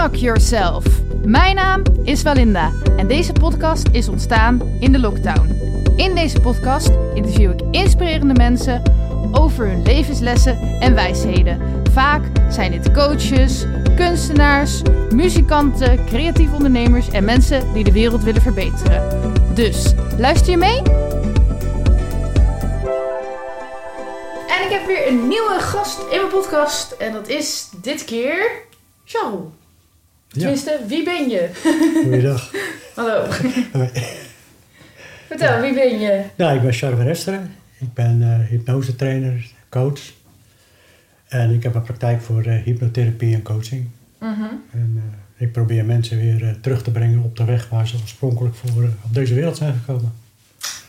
Unlock Yourself. Mijn naam is Valinda en deze podcast is ontstaan in de lockdown. In deze podcast interview ik inspirerende mensen over hun levenslessen en wijsheden. Vaak zijn dit coaches, kunstenaars, muzikanten, creatieve ondernemers en mensen die de wereld willen verbeteren. Dus luister je mee? En ik heb weer een nieuwe gast in mijn podcast en dat is dit keer Charles. Tenminste, wie ben je? Goeiedag. Hallo. Vertel, wie ben je? Ja, ik ben Charles van Esteren. Ik ben uh, hypnosetrainer, coach. En ik heb een praktijk voor uh, hypnotherapie en coaching. Mhm. En uh, ik probeer mensen weer terug te brengen op de weg waar ze oorspronkelijk voor op deze wereld zijn gekomen.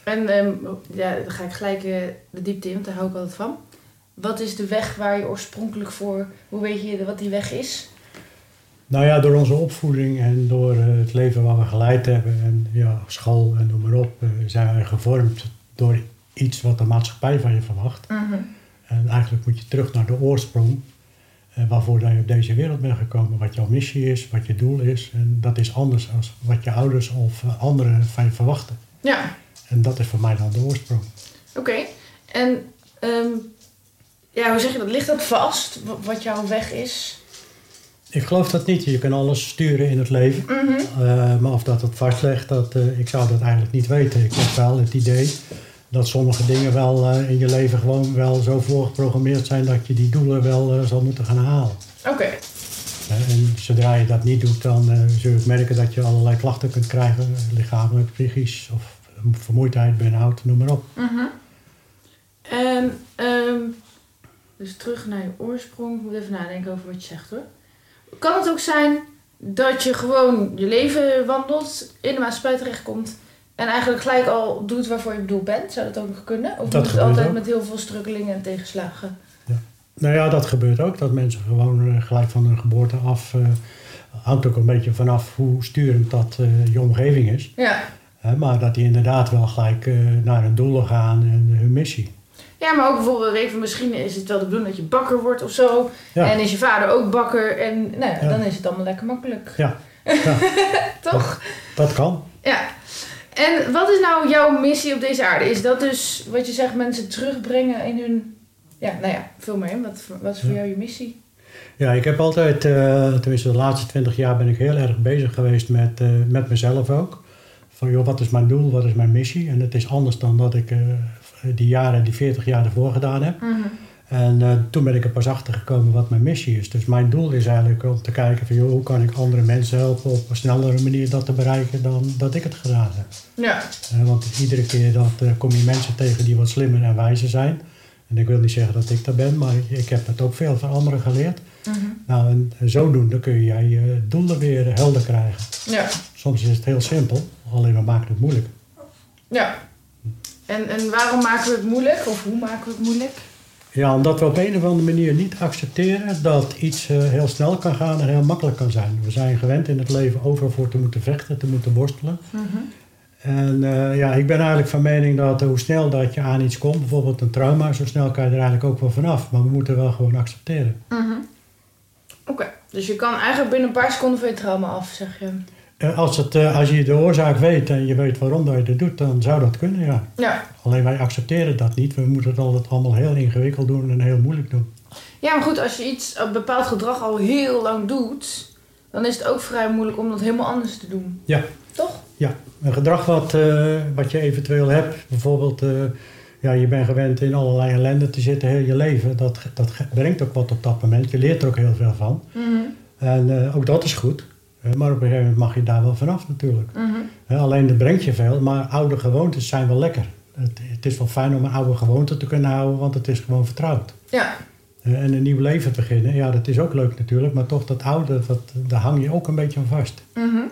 En um, ja, dan ga ik gelijk de diepte in, want daar hou ik altijd van. Wat is de weg waar je oorspronkelijk voor, hoe weet je wat die weg is? Nou ja, door onze opvoeding en door het leven waar we geleid hebben en ja, school en noem maar op, zijn wij gevormd door iets wat de maatschappij van je verwacht. Mhm. En eigenlijk moet je terug naar de oorsprong, eh, waarvoor je op deze wereld bent gekomen, wat jouw missie is, wat je doel is. En dat is anders dan wat je ouders of anderen van je verwachten. Ja. En dat is voor mij dan de oorsprong. Oké. En um, ja, hoe zeg je dat? Ligt dat vast, wat jouw weg is? Ik geloof dat niet. Je kan alles sturen in het leven. Mhm. Uh, maar of dat het vastlegt, dat, ik zou dat eigenlijk niet weten. Ik heb wel het idee dat sommige dingen wel uh, in je leven gewoon wel zo voorgeprogrammeerd zijn dat je die doelen wel zal moeten gaan halen. Oké. En zodra je dat niet doet, dan zul je merken dat je allerlei klachten kunt krijgen, lichamelijk, psychisch of vermoeidheid, burn-out, noem maar op. Mm -hmm. En, um, dus terug naar je oorsprong, ik moet even nadenken over wat je zegt hoor. Kan het ook zijn dat je gewoon je leven wandelt, in de maatschappij terechtkomt en eigenlijk gelijk al doet waarvoor je bedoeld bent. Zou dat ook nog kunnen? Of dat moet het altijd ook. met heel veel struggelingen en tegenslagen? Ja. Nou ja, dat gebeurt ook. Dat mensen gewoon gelijk van hun geboorte af... Uh, hangt ook een beetje vanaf hoe sturend dat uh, je omgeving is. Ja. Uh, maar dat die inderdaad wel gelijk naar hun doelen gaan en hun missie. Ja, maar ook bijvoorbeeld even, misschien is het wel de bedoeling dat je bakker wordt of zo. Ja. En is je vader ook bakker. En nou ja, dan is het allemaal lekker makkelijk. Ja. Toch? Dat, dat kan. Ja. En wat is nou jouw missie op deze aarde? Is dat dus wat je zegt, mensen terugbrengen in hun. Ja, nou ja, veel meer. Wat, wat is voor jou je missie? Ja, ik heb altijd, uh, tenminste de laatste twintig jaar, ben ik heel erg bezig geweest met, uh, met mezelf ook. Van joh, wat is mijn doel, wat is mijn missie? En het is anders dan dat ik uh, die jaren, die 40 jaar ervoor gedaan heb. Mm -hmm. En uh, toen ben ik er pas achter gekomen wat mijn missie is. Dus mijn doel is eigenlijk om te kijken van joh, hoe kan ik andere mensen helpen op een snellere manier dat te bereiken dan dat ik het gedaan heb. Ja. Uh, want iedere keer dat, uh, kom je mensen tegen die wat slimmer en wijzer zijn. En ik wil niet zeggen dat ik dat ben, maar ik, heb het ook veel van anderen geleerd. Mm -hmm. Nou, en, en zodoende kun jij je doelen weer helder krijgen. Ja. Soms is het heel simpel, alleen we maken het moeilijk. Ja. En, en waarom maken we het moeilijk? Of hoe maken we het moeilijk? Ja, omdat we op een of andere manier niet accepteren dat iets uh, heel snel kan gaan en heel makkelijk kan zijn. We zijn gewend in het leven overal voor te moeten vechten, te moeten worstelen. Mm -hmm. En uh, ja, ik ben eigenlijk van mening dat uh, hoe snel dat je aan iets komt, bijvoorbeeld een trauma, zo snel kan je er eigenlijk ook wel vanaf. Maar we moeten wel gewoon accepteren. Mm -hmm. Oké, okay. dus je kan eigenlijk binnen een paar seconden van je trauma af, zeg je? Als, het, als je de oorzaak weet en je weet waarom dat je dat doet, dan zou dat kunnen, ja. ja. Alleen wij accepteren dat niet. We moeten het altijd allemaal heel ingewikkeld doen en heel moeilijk doen. Ja, maar goed, als je iets, een bepaald gedrag al heel lang doet, dan is het ook vrij moeilijk om dat helemaal anders te doen. Ja. Toch? Ja, een gedrag wat, uh, wat je eventueel hebt, bijvoorbeeld, uh, ja, je bent gewend in allerlei ellende te zitten heel je leven. Dat, dat brengt ook wat op dat moment. Je leert er ook heel veel van. Mm -hmm. En uh, ook dat is goed. Maar op een gegeven moment mag je daar wel vanaf natuurlijk. Mm -hmm. Alleen dat brengt je veel, maar oude gewoontes zijn wel lekker. Het, het, is wel fijn om een oude gewoonte te kunnen houden, want het is gewoon vertrouwd. Ja. En een nieuw leven beginnen, ja, dat is ook leuk natuurlijk, maar toch dat oude, dat, daar hang je ook een beetje aan vast. Mm -hmm.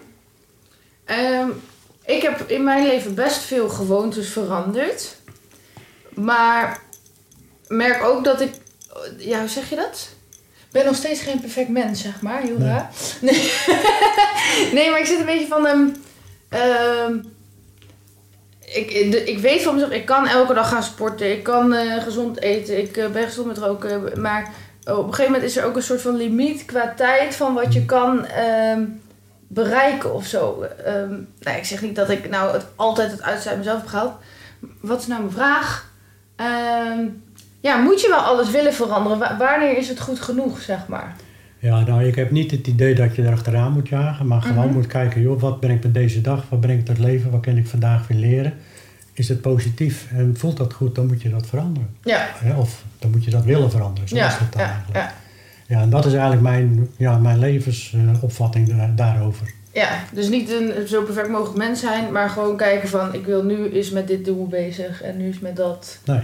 um, ik heb in mijn leven best veel gewoontes veranderd. Maar merk ook dat ik, ja, hoe zeg je dat? Ik ben nog steeds geen perfect mens, zeg maar. Heel Nee. Nee. nee, maar ik zit een beetje van... ehm, ik, ik weet van mezelf, ik kan elke dag gaan sporten. Ik kan eh, gezond eten. Ik eh, ben gezond met roken. Maar op een gegeven moment is er ook een soort van limiet qua tijd van wat je kan ehm, bereiken of zo. Nou, ik zeg niet dat ik nou het, altijd het uiterste uit mezelf heb gehaald. Wat is nou mijn vraag? Ehm, ja, moet je wel alles willen veranderen? Wa- wanneer is het goed genoeg, zeg maar? Ja, nou, ik heb niet het idee dat je er achteraan moet jagen, maar gewoon Mhm. moet kijken, joh, wat ben ik met deze dag, wat ben ik tot leven, wat kan ik vandaag weer leren? Is het positief en voelt dat goed, dan moet je dat veranderen. Ja? Of dan moet je dat willen veranderen, zo ja, is het dan ja, eigenlijk. ja. Ja, en dat is eigenlijk mijn, ja, mijn levensopvatting da- daarover. Ja, dus niet een zo perfect mogelijk mens zijn, maar gewoon kijken van ik wil nu eens met dit doel bezig en nu eens met dat. Nee.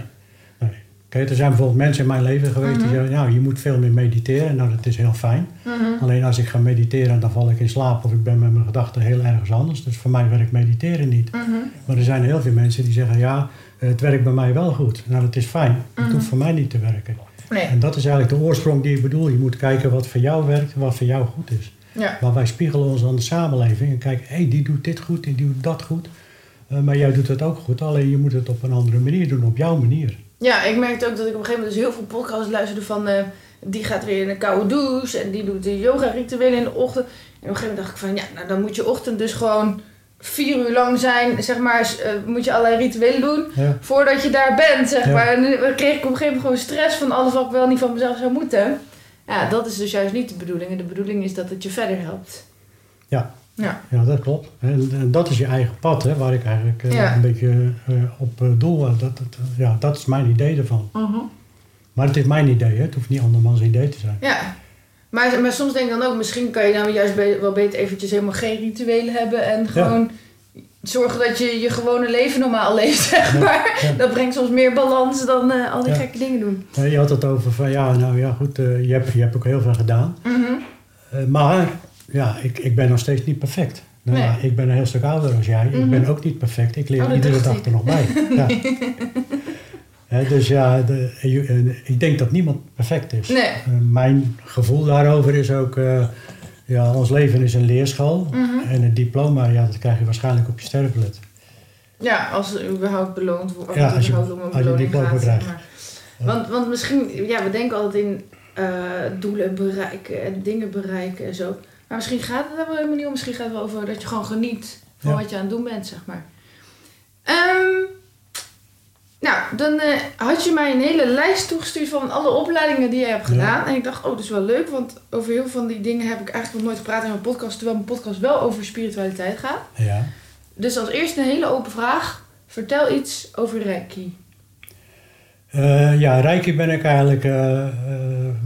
Kijk, er zijn bijvoorbeeld mensen in mijn leven geweest die Mhm. zeggen, nou, je moet veel meer mediteren. Nou, dat is heel fijn. Alleen als ik ga mediteren, dan val ik in slaap of ik ben met mijn gedachten heel ergens anders. Dus voor mij werkt mediteren niet. Mhm. Maar er zijn heel veel mensen die zeggen, ja, het werkt bij mij wel goed. Nou, dat is fijn. Het Mhm. hoeft voor mij niet te werken. Nee, En dat is eigenlijk de oorsprong die ik bedoel. Je moet kijken wat voor jou werkt en wat voor jou goed is. ja. Maar wij spiegelen ons aan de samenleving en kijken, hé, die doet dit goed, die doet dat goed. Eh, maar jij doet het ook goed, alleen je moet het op een andere manier doen, op jouw manier. Ja, ik merkte ook dat ik op een gegeven moment dus heel veel podcasts luisterde van... eh, die gaat weer in een koude douche en die doet de yoga-rituelen in de ochtend. En op een gegeven moment dacht ik van... Ja, nou dan moet je ochtend dus gewoon vier uur lang zijn, zeg maar... eh, moet je allerlei rituelen doen Ja, voordat je daar bent, zeg Ja. maar. En nu kreeg ik op een gegeven moment gewoon stress van alles wat ik wel niet van mezelf zou moeten. Ja, dat is dus juist niet de bedoeling. En de bedoeling is dat het je verder helpt. Ja. Ja. ja dat klopt. En, en dat is je eigen pad, hè, waar ik eigenlijk eh, Ja. een beetje eh, op eh, doel. Dat, dat, ja, dat is mijn idee ervan. Maar het is mijn idee, hè. het hoeft niet andermans idee te zijn. Ja. Maar, maar soms denk ik dan ook, misschien kan je nou juist be- wel beter eventjes helemaal geen rituelen hebben en gewoon zorgen dat je je gewone leven normaal leeft, zeg maar. ja. Dat brengt soms meer balans dan al die Ja. gekke dingen doen. Je had het over van, ja, nou ja, goed, je, hebt, je hebt ook heel veel gedaan. Mhm. Maar ja, ik, ik ben nog steeds niet perfect. Nou, Nee. ja, ik ben een heel stuk ouder als jij. Mhm. Ik ben ook niet perfect. Ik leer Oh, iedere dag ik. er nog bij. Ja. Hè, dus ja, de, je- eh, ik denk dat niemand perfect is. Nee. Eh, mijn gevoel daarover is ook... eh, ja, ons leven is een leerschool. Mhm. En het diploma, ja, dat krijg je waarschijnlijk op je sterfbed. Ja, als het überhaupt beloond wordt. Ja, als je- om een als je beloning diploma gaat. krijgt. zeg maar. Want, want misschien, ja, we denken altijd in doelen bereiken en dingen bereiken en zo. Maar misschien gaat het daar wel helemaal niet om. Misschien gaat het wel over dat je gewoon geniet van Ja. wat je aan het doen bent, zeg maar. Ehm, nou, dan eh, had je mij een hele lijst toegestuurd van alle opleidingen die je hebt Ja. gedaan. En ik dacht, oh, dat is wel leuk, want over heel veel van die dingen heb ik eigenlijk nog nooit gepraat in mijn podcast. Terwijl mijn podcast wel over spiritualiteit gaat. Ja. Dus als eerste een hele open vraag. Vertel iets over Reiki. Eh, ja, Reiki ben ik eigenlijk... eh, eh,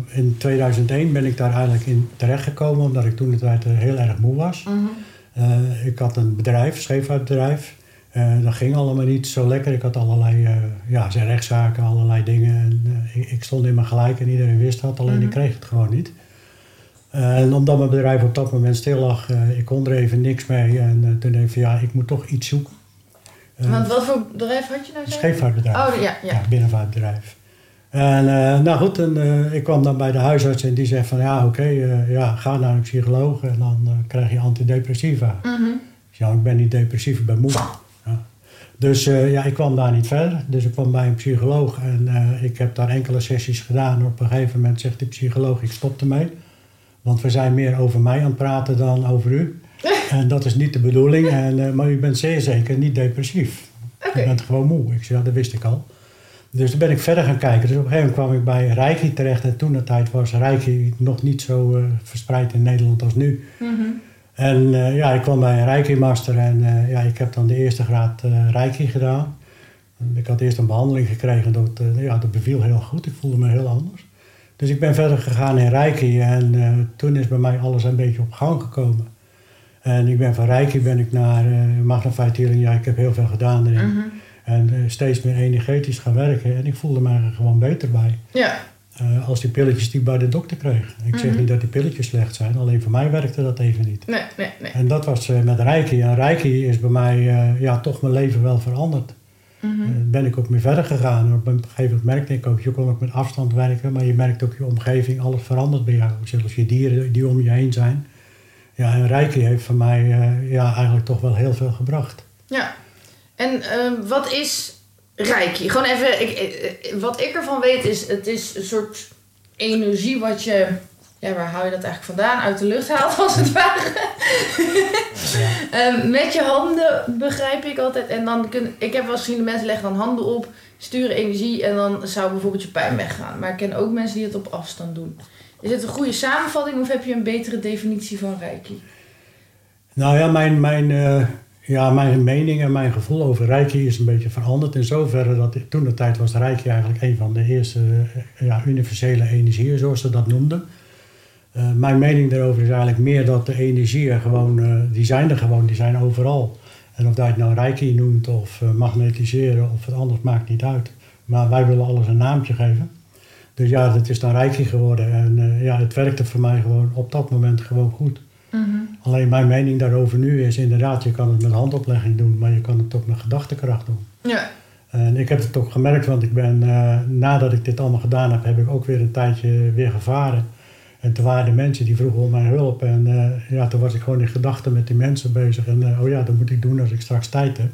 in 2001 ben ik daar eigenlijk in terechtgekomen... omdat ik toen de tijd heel erg moe was. Eh, ik had een bedrijf, een scheepvaartbedrijf. Dat ging allemaal niet zo lekker. Ik had allerlei ja, zijn rechtszaken, allerlei dingen. En, ik, ik stond in mijn gelijk en iedereen wist dat, alleen Mhm. ik kreeg het gewoon niet. En omdat mijn bedrijf op dat moment stil lag, ik kon er even niks mee. En toen dacht ik van ja, ik moet toch iets zoeken. Eh, Want wat voor bedrijf had je nou? zei scheepvaartbedrijf. Oh, ja, ja. Ja, binnenvaartbedrijf. En eh, nou goed, en, eh, ik kwam dan bij de huisarts en die zegt van ja, oké, ja, ga naar een psycholoog en dan krijg je antidepressiva. Mhm. Ja, ik ben niet depressief, ik ben moe. Ja. Dus ja, ik kwam daar niet verder. Dus ik kwam bij een psycholoog en ik heb daar enkele sessies gedaan. Op een gegeven moment zegt die psycholoog, ik stop ermee. Want we zijn meer over mij aan het praten dan over u. en dat is niet de bedoeling. En, eh, maar u bent zeer zeker niet depressief. Oké. U bent gewoon moe. Ik zei, ja, dat wist ik al. Dus toen ben ik verder gaan kijken. Dus op een gegeven moment kwam ik bij Reiki terecht. En toen de tijd was Reiki nog niet zo eh, verspreid in Nederland als nu. Mhm. En eh, ja, ik kwam bij een Reiki-master en ja, ik heb dan de eerste graad Reiki gedaan. Ik had eerst een behandeling gekregen, dat, ja, dat beviel heel goed. Ik voelde me heel anders. Dus ik ben verder gegaan in Reiki en toen is bij mij alles een beetje op gang gekomen. En ik ben van Reiki ben ik naar uh, Magnified Healing, ja, ik heb heel veel gedaan erin. Mhm. En eh, steeds meer energetisch gaan werken en ik voelde me er gewoon beter bij. Ja. Eh, als die pilletjes die ik bij de dokter kreeg. Ik zeg Mhm. niet dat die pilletjes slecht zijn, alleen voor mij werkte dat even niet. Nee, nee, nee. En dat was eh, met Reiki. En Reiki is bij mij eh, ja, toch mijn leven wel veranderd. Eh, ben ik ook mee verder gegaan. Op een gegeven moment merkte ik ook, je kon ook met afstand werken, maar je merkt ook je omgeving, alles verandert bij jou. Zelfs je dieren die om je heen zijn. Ja, en Reiki heeft voor mij eh, ja, eigenlijk toch wel heel veel gebracht. Ja. En ehm, wat is Reiki? Gewoon even, ik, eh, eh, wat ik ervan weet is, het is een soort energie wat je, ja, waar haal je dat eigenlijk vandaan? Uit de lucht haalt als het ware. Ehm, met je handen begrijp ik altijd. En dan kun, ik heb wel eens gezien, de mensen leggen dan handen op, sturen energie en dan zou bijvoorbeeld je pijn weggaan. Maar ik ken ook mensen die het op afstand doen. Is het een goede samenvatting of heb je een betere definitie van Reiki? Nou ja, mijn, mijn, eh, ja, mijn mening en mijn gevoel over Reiki is een beetje veranderd. In zoverre dat toen de tijd was Reiki eigenlijk een van de eerste eh, ja, universele energieën, zoals ze dat noemden. Uh, mijn mening daarover is eigenlijk meer dat de energieën gewoon, die zijn er gewoon, die zijn overal. En of dat je het nou Reiki noemt of magnetiseren of wat anders, maakt niet uit. Maar wij willen alles een naamje geven. Dus ja, dat is dan Reiki geworden. En ja, het werkte voor mij gewoon op dat moment gewoon goed. Mhm. Alleen mijn mening daarover nu is inderdaad, je kan het met handoplegging doen, maar je kan het ook met gedachtekracht doen. Ja. En ik heb het ook gemerkt, want ik ben, uh, nadat ik dit allemaal gedaan heb, heb ik ook weer een tijdje weer gevaren. En toen waren de mensen die vroegen om mijn hulp. En uh, ja, toen was ik gewoon in gedachten met die mensen bezig. En uh, oh ja, dat moet ik doen als ik straks tijd heb.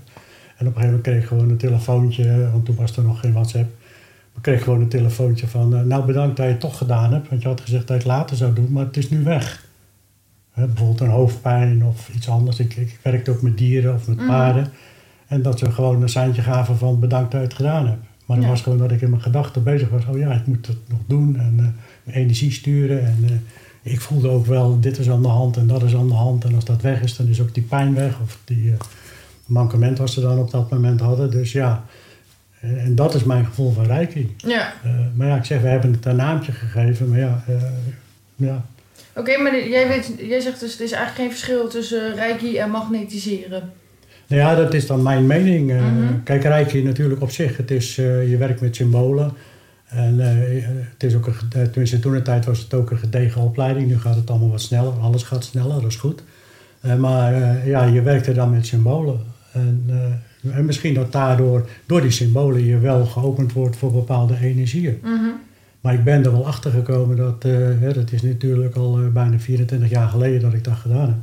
En op een gegeven moment kreeg ik gewoon een telefoontje, want toen was er nog geen WhatsApp. Ik kreeg gewoon een telefoontje van, nou bedankt dat je het toch gedaan hebt. Want je had gezegd dat je het later zou doen, maar het is nu weg bijvoorbeeld een hoofdpijn of iets anders. Ik, ik werkte ook met dieren of met mhm. paarden. En dat ze gewoon een seintje gaven van bedankt dat je het gedaan hebt. Maar dat was gewoon dat ik in mijn gedachten bezig was. Oh ja, ik moet het nog doen en uh, mijn energie sturen. En uh, ik voelde ook wel, dit is aan de hand en dat is aan de hand. En als dat weg is, dan is ook die pijn weg. Of die uh, mankement wat ze dan op dat moment hadden. Dus ja, en, en dat is mijn gevoel van Reiki. Ja. maar ja, ik zeg, we hebben het een naamje gegeven. Maar ja, ja Oké, maar jij, weet, jij zegt dus er is eigenlijk geen verschil tussen reiki en magnetiseren. Nou ja, dat is dan mijn mening. Uh, Kijk, reiki natuurlijk op zich, het is, je werkt met symbolen. En het is ook een, tenminste toen de tijd was het ook een gedegen opleiding. Nu gaat het allemaal wat sneller, alles gaat sneller, dat is goed. maar ja, je werkt er dan met symbolen. En, en, misschien dat daardoor, door die symbolen, je wel geopend wordt voor bepaalde energieën. Mm maar ik ben er wel achter gekomen dat, uh, hè, dat is natuurlijk al uh, bijna 24 jaar geleden dat ik dat gedaan heb.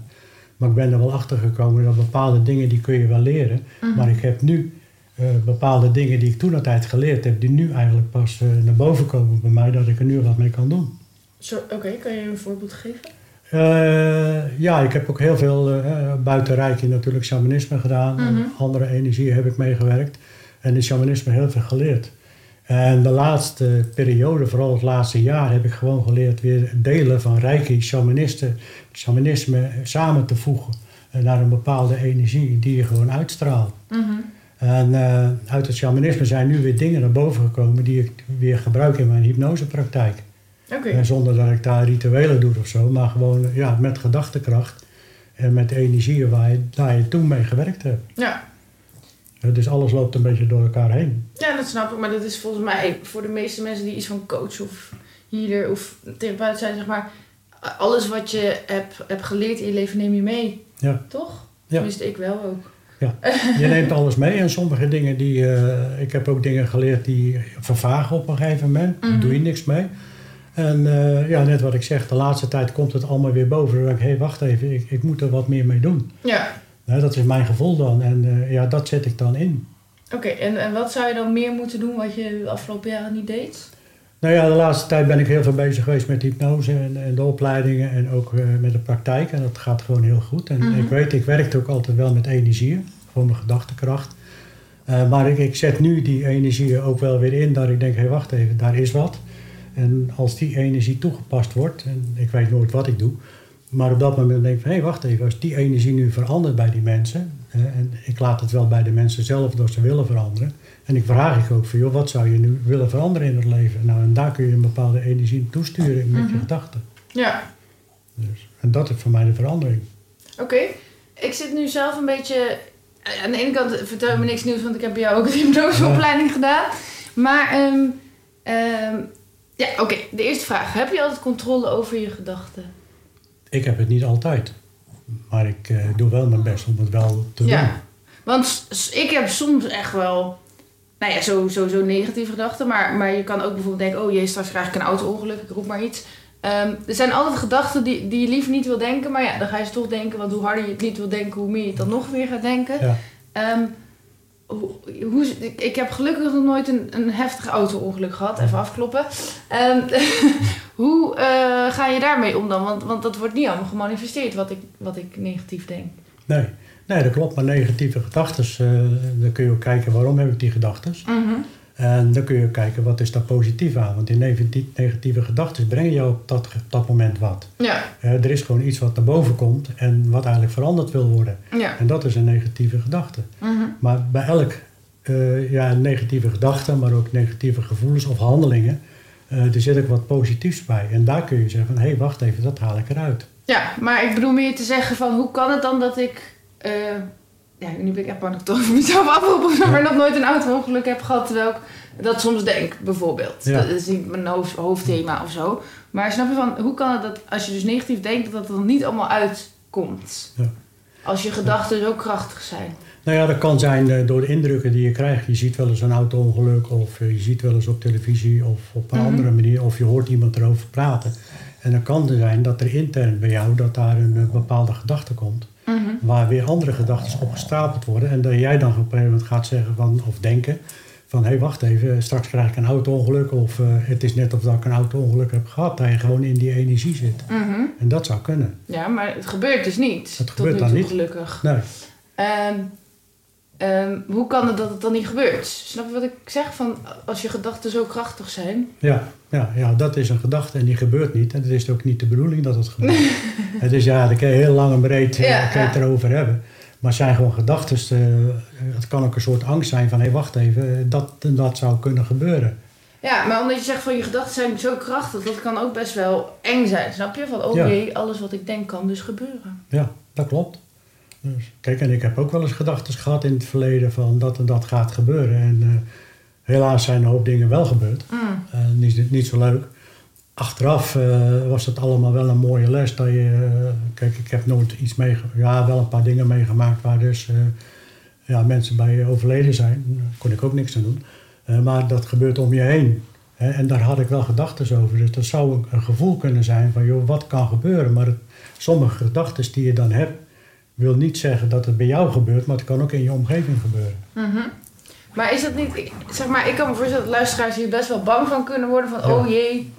Maar ik ben er wel achter gekomen dat bepaalde dingen die kun je wel leren. Mhm. Maar ik heb nu uh, bepaalde dingen die ik toen altijd geleerd heb, die nu eigenlijk pas naar boven komen bij mij, dat ik er nu wat mee kan doen. Oké, kan je een voorbeeld geven? Ja, ik heb ook heel veel buiten Rijkje natuurlijk shamanisme gedaan. Mm Andere energieën heb ik meegewerkt. En in shamanisme heel veel geleerd. En de laatste periode, vooral het laatste jaar, heb ik gewoon geleerd weer delen van rijke shamanisten, shamanisme samen te voegen naar een bepaalde energie die je gewoon uitstraalt. Mhm. En uh, uit het shamanisme zijn nu weer dingen naar boven gekomen die ik weer gebruik in mijn hypnosepraktijk. Okay. zonder dat ik daar rituelen doe of zo, maar gewoon ja, met gedachtekracht en met energieën waar je, waar je toen mee gewerkt hebt. Ja. Dus alles loopt een beetje door elkaar heen. Ja, dat snap ik. Maar dat is volgens mij voor de meeste mensen die iets van coach of healer of therapeut zijn, zeg maar. Alles wat je hebt, hebt geleerd in je leven neem je mee. Ja. Toch? Ja. Tenminste, ik wel ook. Ja, je neemt alles mee en sommige dingen die... Uh, ik heb ook dingen geleerd die vervagen op een gegeven moment. Daar doe je mhm. niks mee. En uh, ja, net wat ik zeg, de laatste tijd komt het allemaal weer boven. Dan denk ik, hé, hey, wacht even, ik, ik moet er wat meer mee doen. Ja. Nou, dat is mijn gevoel dan en uh, ja, dat zet ik dan in. Oké, en, en wat zou je dan meer moeten doen wat je de afgelopen jaren niet deed? Nou ja, de laatste tijd ben ik heel veel bezig geweest met hypnose en, en de opleidingen en ook uh, met de praktijk. En dat gaat gewoon heel goed. En mm -hmm. ik weet, ik werkte ook altijd wel met energieën, gewoon mijn gedachtekracht. Uh, maar ik, ik zet nu die energieën ook wel weer in dat ik denk, hé hey, wacht even, daar is wat. En als die energie toegepast wordt, en ik weet nooit wat ik doe, maar op dat moment denk ik van, hé, hey, wacht even, als die energie nu verandert bij die mensen, en ik laat het wel bij de mensen zelf dat ze willen veranderen. En ik vraag ik ook van, joh, wat zou je nu willen veranderen in het leven? Nou, en daar kun je een bepaalde energie toesturen met je mhm. gedachten. Ja. Dus, en dat is voor mij de verandering. Oké, ik zit nu zelf een beetje... Aan de ene kant vertel me niks nieuws, want ik heb bij jou ook een hypnoseopleiding ja. gedaan. Maar, um, um, ja, oké, de eerste vraag. Heb je altijd controle over je gedachten? Ik heb het niet altijd. Maar ik uh, doe wel mijn best om het wel te ja. doen. Want ik heb soms echt wel, nou ja, sowieso zo negatieve gedachten. Maar, maar je kan ook bijvoorbeeld denken, oh jee, straks krijg ik een auto-ongeluk, ik roep maar iets. Um, er zijn altijd gedachten die, die je liever niet wil denken. Maar ja, dan ga je ze toch denken. Want hoe harder je het niet wil denken, hoe meer je het dan nog weer gaat denken. Ja. Um, hoe, ik- ik heb gelukkig nog nooit een, een heftig auto-ongeluk gehad. Even afkloppen. Ehm, hoe eh, ga je daarmee om dan? Want, want dat wordt niet allemaal gemanifesteerd wat ik, wat ik negatief denk. Nee, nee dat klopt. Maar negatieve gedachten, eh, dan kun je ook kijken waarom heb ik die gedachten. Mhm. En dan kun je kijken wat is daar positief aan. Want die negatieve, gedachten brengen jou op dat, op dat moment wat. Ja, er is gewoon iets wat naar boven komt en wat eigenlijk veranderd wil worden. ja. En dat is een negatieve gedachte. Mhm. Maar bij elk eh, ja, negatieve gedachte, maar ook negatieve gevoelens of handelingen, eh, er zit ook wat positiefs bij. En daar kun je zeggen van, hé, hey, wacht even, dat haal ik eruit. Ja, maar ik bedoel meer te zeggen van hoe kan het dan dat ik... eh, ja, nu ben ik echt bang dat ik toch over mezelf afroep, maar nog nooit een auto-ongeluk heb gehad terwijl ik dat soms denk, bijvoorbeeld. Ja. Dat is niet mijn hoofd, hoofdthema of zo. Maar snap je van, hoe kan het dat als je dus negatief denkt, dat dat er niet allemaal uitkomt? Ja. Als je gedachten zo krachtig zijn. Nou ja, dat kan zijn eh, door de indrukken die je krijgt. Je ziet wel eens een auto-ongeluk of je ziet wel eens op televisie of op een Mhm. andere manier of je hoort iemand erover praten. En dan kan er zijn dat er intern bij jou dat daar een eh, bepaalde gedachte komt. Mhm. waar weer andere gedachten op gestapeld worden. En dat jij dan op een gegeven moment gaat zeggen van, of denken van hé hey, wacht even, straks krijg ik een auto-ongeluk of eh, het is net of dat ik een auto-ongeluk heb gehad. Dat je gewoon in die energie zit. Mhm. En dat zou kunnen. Ja, maar het gebeurt dus niet. Het tot gebeurt nu dan toe, niet. gelukkig. Nee, Ehm, ehm, hoe kan het dat het dan niet gebeurt? Snap je wat ik zeg? Van als je gedachten zo krachtig zijn. ja, ja, ja, dat is een gedachte en die gebeurt niet. En het is ook niet de bedoeling dat het gebeurt. het is ja, daar kun je heel lang en breed eh, Ja, het erover hebben. Maar het zijn gewoon gedachten. het kan ook een soort angst zijn van hé hey, wacht even, dat, dat zou kunnen gebeuren. Ja, maar omdat je zegt van je gedachten zijn zo krachtig, dat kan ook best wel eng zijn. Snap je? Van oh Ja. jee, alles wat ik denk kan dus gebeuren. Ja, dat klopt. Dus, kijk, en ik heb ook wel eens gedachten gehad in het verleden van dat en dat gaat gebeuren. En eh, helaas zijn een hoop dingen wel gebeurd. Mm. Eh, niet, niet zo leuk. Achteraf eh, was het allemaal wel een mooie les. Dat je, kijk, ik heb nooit iets meegemaakt. Ja, wel een paar dingen meegemaakt waar dus ja, mensen bij overleden zijn. Daar kon ik ook niks aan doen. Maar dat gebeurt om je heen. Hè, en daar had ik wel gedachten over. Dus dat zou een, een gevoel kunnen zijn van, joh, wat kan gebeuren? Maar het, sommige gedachten die je dan hebt, wil niet zeggen dat het bij jou gebeurt, maar het kan ook in je omgeving gebeuren. Mhm. Maar is dat niet, ik, zeg maar, ik kan me voorstellen dat luisteraars hier best wel bang van kunnen worden. Van Ja. oh jee,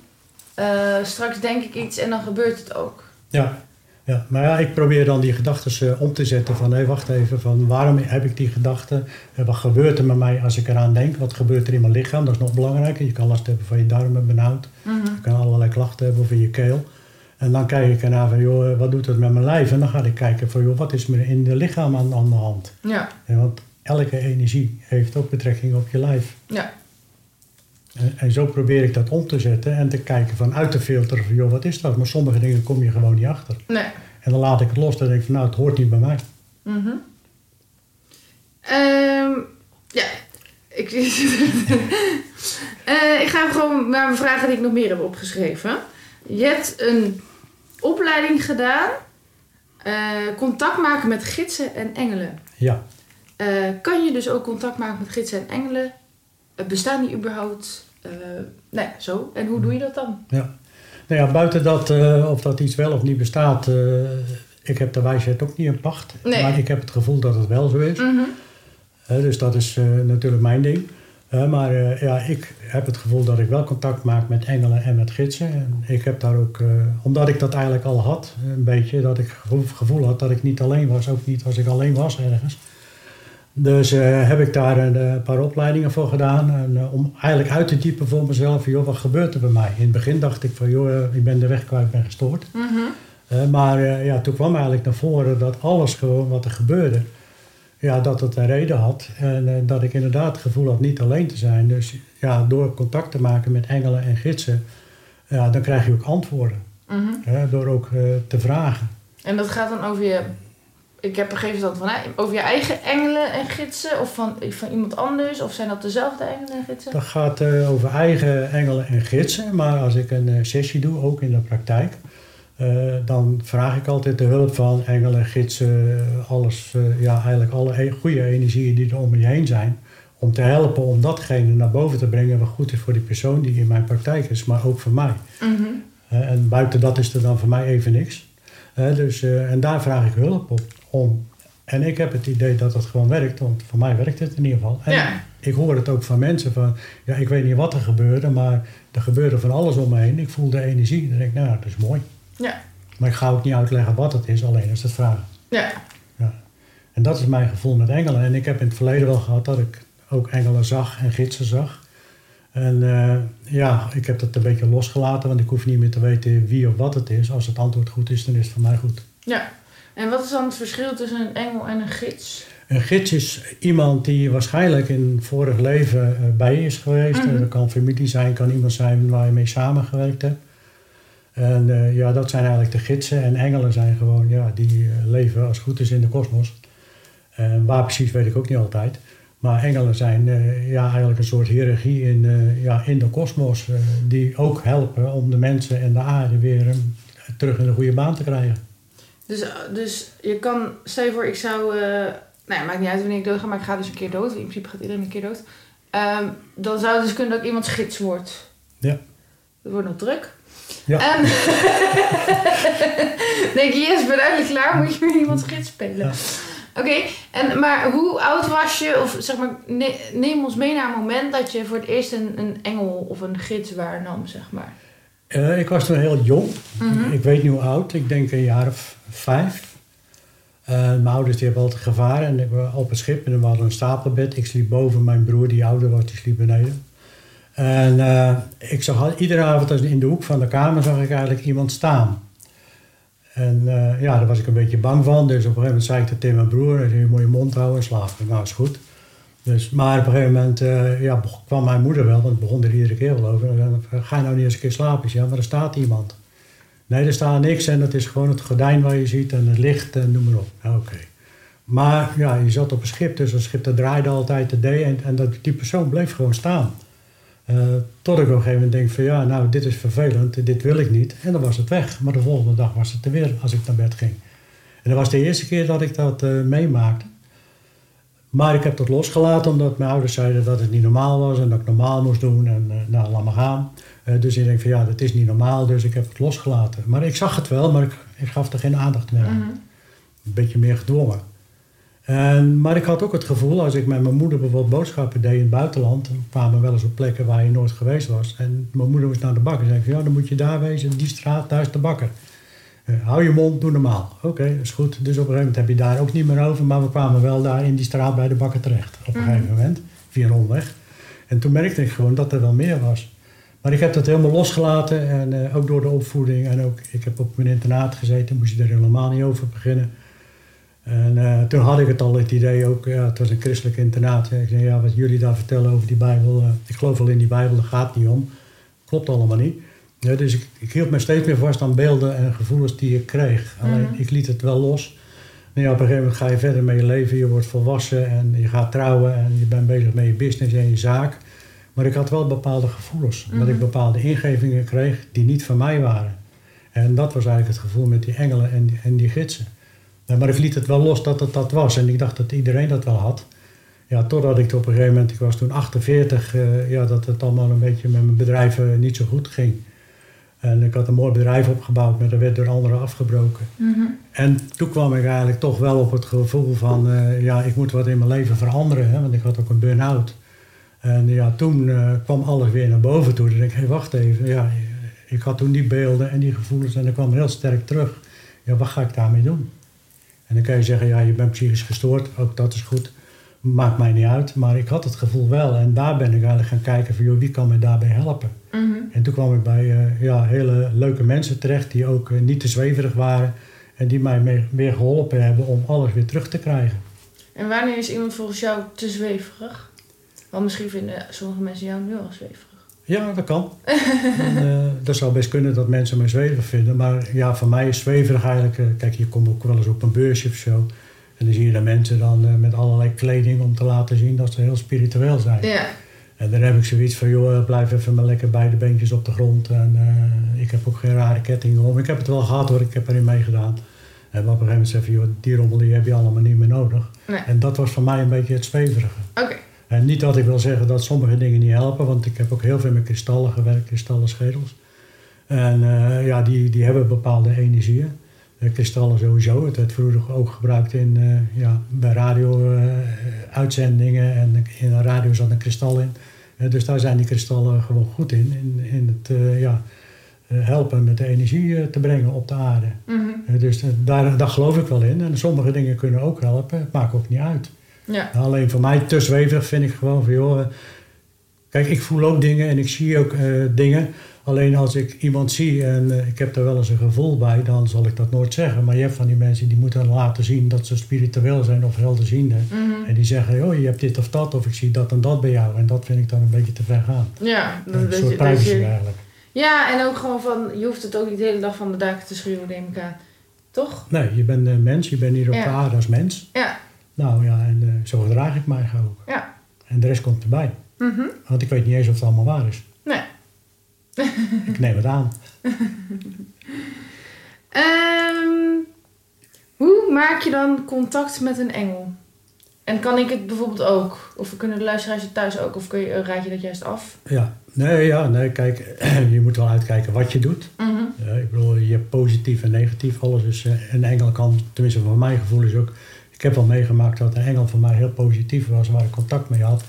eh, straks denk ik iets en dan gebeurt het ook. Ja, ja. maar ja, ik probeer dan die gedachten om te zetten van, hé, wacht even, van waarom heb ik die gedachten? Eh, Wat gebeurt er met mij als ik eraan denk? Wat gebeurt er in mijn lichaam? Dat is nog belangrijker. Je kan last hebben van je darmen benauwd. Mhm. Je kan allerlei klachten hebben of in je keel. En dan kijk ik ernaar van, joh, eh, wat doet het met mijn lijf? En dan ga ik kijken van, joh, wat is er in de lichaam aan, aan de hand? Ja, En want elke energie heeft ook betrekking op je lijf. ja. En, en zo probeer ik dat om te zetten en te kijken vanuit te filteren van, joh, wat is dat? Maar sommige dingen kom je gewoon niet achter. Nee. En dan laat ik het los. Dan denk ik van, nou, het hoort niet bij mij. Mhm. Ehm, ja, ik, Eh, ik ga gewoon naar mijn vragen die ik nog meer heb opgeschreven. Je hebt een opleiding gedaan, eh, contact maken met gidsen en engelen. Ja. Eh, kan je dus ook contact maken met gidsen en engelen? Eh, bestaan die überhaupt? Nee, zo. En hoe doe je dat dan? ja. Nou ja, buiten dat, of dat iets wel of niet bestaat, ik heb de wijsheid ook niet in pacht. Nee. Maar ik heb het gevoel dat het wel zo is. Mhm. Dus dat is natuurlijk mijn ding. Maar eh, ja, ik heb het gevoel dat ik wel contact maak met engelen en met gidsen. En ik heb daar ook, eh, omdat ik dat eigenlijk al had, een beetje, dat ik gevoel, gevoel had dat ik niet alleen was, ook niet als ik alleen was ergens. Dus eh, heb ik daar een paar opleidingen voor gedaan. En, om eigenlijk uit te diepen voor mezelf, joh, wat gebeurt er bij mij? In het begin dacht ik van, joh, ik ben de weg kwijt, ik ben gestoord. Mhm. Maar ja, toen kwam eigenlijk naar voren dat alles gewoon wat er gebeurde, ja, dat het een reden had. En eh, dat ik inderdaad het gevoel had niet alleen te zijn. Dus ja, door contact te maken met engelen en gidsen, ja, dan krijg je ook antwoorden. Mhm. Hè, door ook eh, te vragen. En dat gaat dan over je. Ik heb begrepen dat van hè, over je eigen engelen en gidsen of van, van iemand anders of zijn dat dezelfde engelen en gidsen? Dat gaat eh, over eigen engelen en gidsen. Maar als ik een sessie doe, ook in de praktijk, eh, dan vraag ik altijd de hulp van engelen, gidsen, alles, eh, ja, eigenlijk alle e- goede energieën die er om je heen zijn. Om te helpen om datgene naar boven te brengen wat goed is voor die persoon die in mijn praktijk is, maar ook voor mij. Mhm. Eh, en buiten dat is er dan voor mij even niks. Dus, en daar vraag ik hulp op. Om En ik heb het idee dat het gewoon werkt, want voor mij werkt het in ieder geval. En Ja. ik hoor het ook van mensen van, ja, ik weet niet wat er gebeurde, maar er gebeurde van alles om me heen. Ik voel de energie. Dan denk ik, nou, dat is mooi. Ja. Maar ik ga ook niet uitleggen wat het is, alleen als het vragen. Ja. En dat is mijn gevoel met engelen. En ik heb in het verleden wel gehad dat ik ook engelen zag en gidsen zag. En eh, ja, ik heb dat een beetje losgelaten, want ik hoef niet meer te weten wie of wat het is. Als het antwoord goed is, dan is het voor mij goed. Ja. En wat is dan het verschil tussen een engel en een gids? Een gids is iemand die waarschijnlijk in vorig leven eh, bij je is geweest. Mhm. Dat kan familie zijn, kan iemand zijn waar je mee samengewerkt hebt. En eh, ja, dat zijn eigenlijk de gidsen. En engelen zijn gewoon, ja, die eh, leven als het goed is in de kosmos. En waar precies weet ik ook niet altijd. Maar engelen zijn eh, ja, eigenlijk een soort hiërarchie in, ja, in de kosmos. die ook helpen om de mensen en de aarde weer eh, terug in de goede baan te krijgen. Dus, dus je kan, stel je voor, ik zou, nou ja, maakt niet uit wanneer ik dood ga, maar ik ga dus een keer dood. In principe gaat iedereen een keer dood. Ehm, dan zou het dus kunnen dat ik iemands gids word. Ja. Het wordt nog druk. Ja. En denk je, yes, ben eindelijk klaar, moet je weer iemands gids spelen. Ja. Oké, en maar hoe oud was je, of zeg maar, ne- neem ons mee naar een moment dat je voor het eerst een, een engel of een gids waarnam, zeg maar. Eh, ik was toen heel jong. Mhm. Ik weet niet hoe oud. Ik denk een jaar of vijf. Eh, mijn ouders die hebben altijd gevaren. En ik was op het schip en we hadden een stapelbed. Ik sliep boven. Mijn broer die ouder was, die sliep beneden. En eh, ik zag iedere avond in de hoek van de kamer zag ik eigenlijk iemand staan. En eh, ja, daar was ik een beetje bang van. Dus op een gegeven moment zei ik dat tegen mijn broer. Hij moet je mond houden en slapen. Nou, is goed. Dus, maar op een gegeven moment eh, ja, kwam mijn moeder wel, want het begon er iedere keer wel over. Ga je nou niet eens een keer slapen? Ja, maar er staat iemand. Nee, er staat niks en het is gewoon het gordijn waar je ziet en het licht en noem maar op. Oké. Maar ja, je zat op een schip, dus dat schip dat draaide altijd de D en, en dat, die persoon bleef gewoon staan. Eh, tot ik op een gegeven moment denk van ja, nou dit is vervelend, dit wil ik niet. En dan was het weg. Maar de volgende dag was het er weer als ik naar bed ging. En dat was de eerste keer dat ik dat eh, meemaakte. Maar ik heb dat losgelaten omdat mijn ouders zeiden dat het niet normaal was en dat ik normaal moest doen. En eh, nou, laat maar gaan. Dus ik denk van ja, dat is niet normaal, dus ik heb het losgelaten. Maar ik zag het wel, maar ik, ik gaf er geen aandacht meer aan. Mhm. Een beetje meer gedwongen. En, maar ik had ook het gevoel, als ik met mijn moeder bijvoorbeeld boodschappen deed in het buitenland, dan kwamen we wel eens op plekken waar je nooit geweest was. En mijn moeder moest naar de bakker. zei ik, van, ja, dan moet je daar wezen, die straat, daar is de bakker. Eh, hou je mond, doe normaal. Oké, is goed. Dus op een gegeven moment heb je daar ook niet meer over, maar we kwamen wel daar in die straat bij de bakker terecht. Op een Mhm. gegeven moment, via een omweg. En toen merkte ik gewoon dat er wel meer was. Maar ik heb dat helemaal losgelaten en eh, ook door de opvoeding. En ook, ik heb op mijn internaat gezeten, moest je er helemaal niet over beginnen. En eh, toen had ik het al, het idee ook, ja, het was een christelijk internaat. Ik zei, ja, wat jullie daar vertellen over die Bijbel, eh, ik geloof wel in die Bijbel, daar gaat niet om. Klopt allemaal niet. Ja, dus ik, ik hield me steeds meer vast aan beelden en gevoelens die ik kreeg. Alleen, Mhm. ik liet het wel los. Nou ja, op een gegeven moment ga je verder met je leven, je wordt volwassen en je gaat trouwen en je bent bezig met je business en je zaak. Maar ik had wel bepaalde gevoelens, dat ik Mhm. bepaalde ingevingen kreeg die niet van mij waren. En dat was eigenlijk het gevoel met die engelen en die, en die gidsen. Ja, maar ik liet het wel los dat het dat was. En ik dacht dat iedereen dat wel had. Ja, totdat ik op een gegeven moment, ik was toen 48, eh, ja, dat het allemaal een beetje met mijn bedrijf niet zo goed ging. En ik had een mooi bedrijf opgebouwd, maar dat werd door anderen afgebroken. Mhm. En toen kwam ik eigenlijk toch wel op het gevoel van, eh, ja, ik moet wat in mijn leven veranderen. Hè, want ik had ook een burn-out. En ja, toen eh, kwam alles weer naar boven toe. Dus ik denk, hé, hey, wacht even. Ja, ik had toen die beelden en die gevoelens en dat kwam heel sterk terug. Ja, wat ga ik daarmee doen? En dan kan je zeggen, ja, je bent psychisch gestoord. Ook dat is goed. Maakt mij niet uit. Maar ik had het gevoel wel. En daar ben ik eigenlijk gaan kijken van, joh, wie kan me daarbij helpen? Mhm. En toen kwam ik bij eh, ja, hele leuke mensen terecht die ook eh, niet te zweverig waren. En die mij mee- weer geholpen hebben om alles weer terug te krijgen. En wanneer is iemand volgens jou te zweverig? Want misschien vinden sommige mensen jou nu al zweverig. Ja, dat kan. en, eh, dat zou best kunnen dat mensen mij zweverig vinden. Maar ja, voor mij is zweverig eigenlijk... eh, kijk, je komt ook wel eens op een beursje of zo. En dan zie je daar mensen dan eh, met allerlei kleding om te laten zien dat ze heel spiritueel zijn. Ja. En dan heb ik zoiets van, joh, blijf even maar lekker beide beentjes op de grond. En ik heb ook geen rare kettingen om. Ik heb het wel gehad hoor, ik heb erin meegedaan. En op een gegeven moment zeg je, joh, die rommel die heb je allemaal niet meer nodig. Nee. En dat was voor mij een beetje het zweverige. Oké. En niet dat ik wil zeggen dat sommige dingen niet helpen, want ik heb ook heel veel met kristallen gewerkt, kristallen schedels. En eh, ja, die, die hebben bepaalde energieën. Eh, kristallen sowieso. Het werd vroeger ook gebruikt in, eh, ja, bij radio-uitzendingen. en in een radio zat een kristal in. Eh, dus daar zijn die kristallen gewoon goed in. In, in het eh, ja, eh, helpen met de energie eh, te brengen op de aarde. Mhm. Eh, dus eh, daar, daar geloof ik wel in. En sommige dingen kunnen ook helpen. Het maakt ook niet uit. Ja. Alleen voor mij te zweverig vind ik gewoon van joh. eh, Kijk, ik voel ook dingen en ik zie ook eh, dingen. Alleen als ik iemand zie en eh, ik heb daar wel eens een gevoel bij, dan zal ik dat nooit zeggen. Maar je hebt van die mensen die moeten laten zien dat ze spiritueel zijn of helderziende. Mhm. En die zeggen, oh je hebt dit of dat of ik zie dat en dat bij jou. En dat vind ik dan een beetje te ver gaan. Ja, dat, Een soort je, dat privacy je, eigenlijk. ja, en ook gewoon van, je hoeft het ook niet de hele dag van de daken te schreeuwen, neem ik aan. Toch? Nee, je bent een mens, je bent hier op Ja. de aarde als mens. Ja. Nou ja, en eh, zo gedraag ik mij ook. Ja. En de rest komt erbij. Mhm. Want ik weet niet eens of het allemaal waar is. Nee. Ik neem het aan. Ehm, hoe maak je dan contact met een engel? En kan ik het bijvoorbeeld ook? Of kunnen de luisteraars het thuis ook? Of kun je, raad je dat juist af? Ja, nee, ja, nee, kijk, je moet wel uitkijken wat je doet. Mhm. Ja, ik bedoel, je hebt positief en negatief. Alles eh, een engel kan, tenminste van mijn gevoel is ook. Ik heb wel meegemaakt dat een engel voor mij heel positief was, waar ik contact mee had.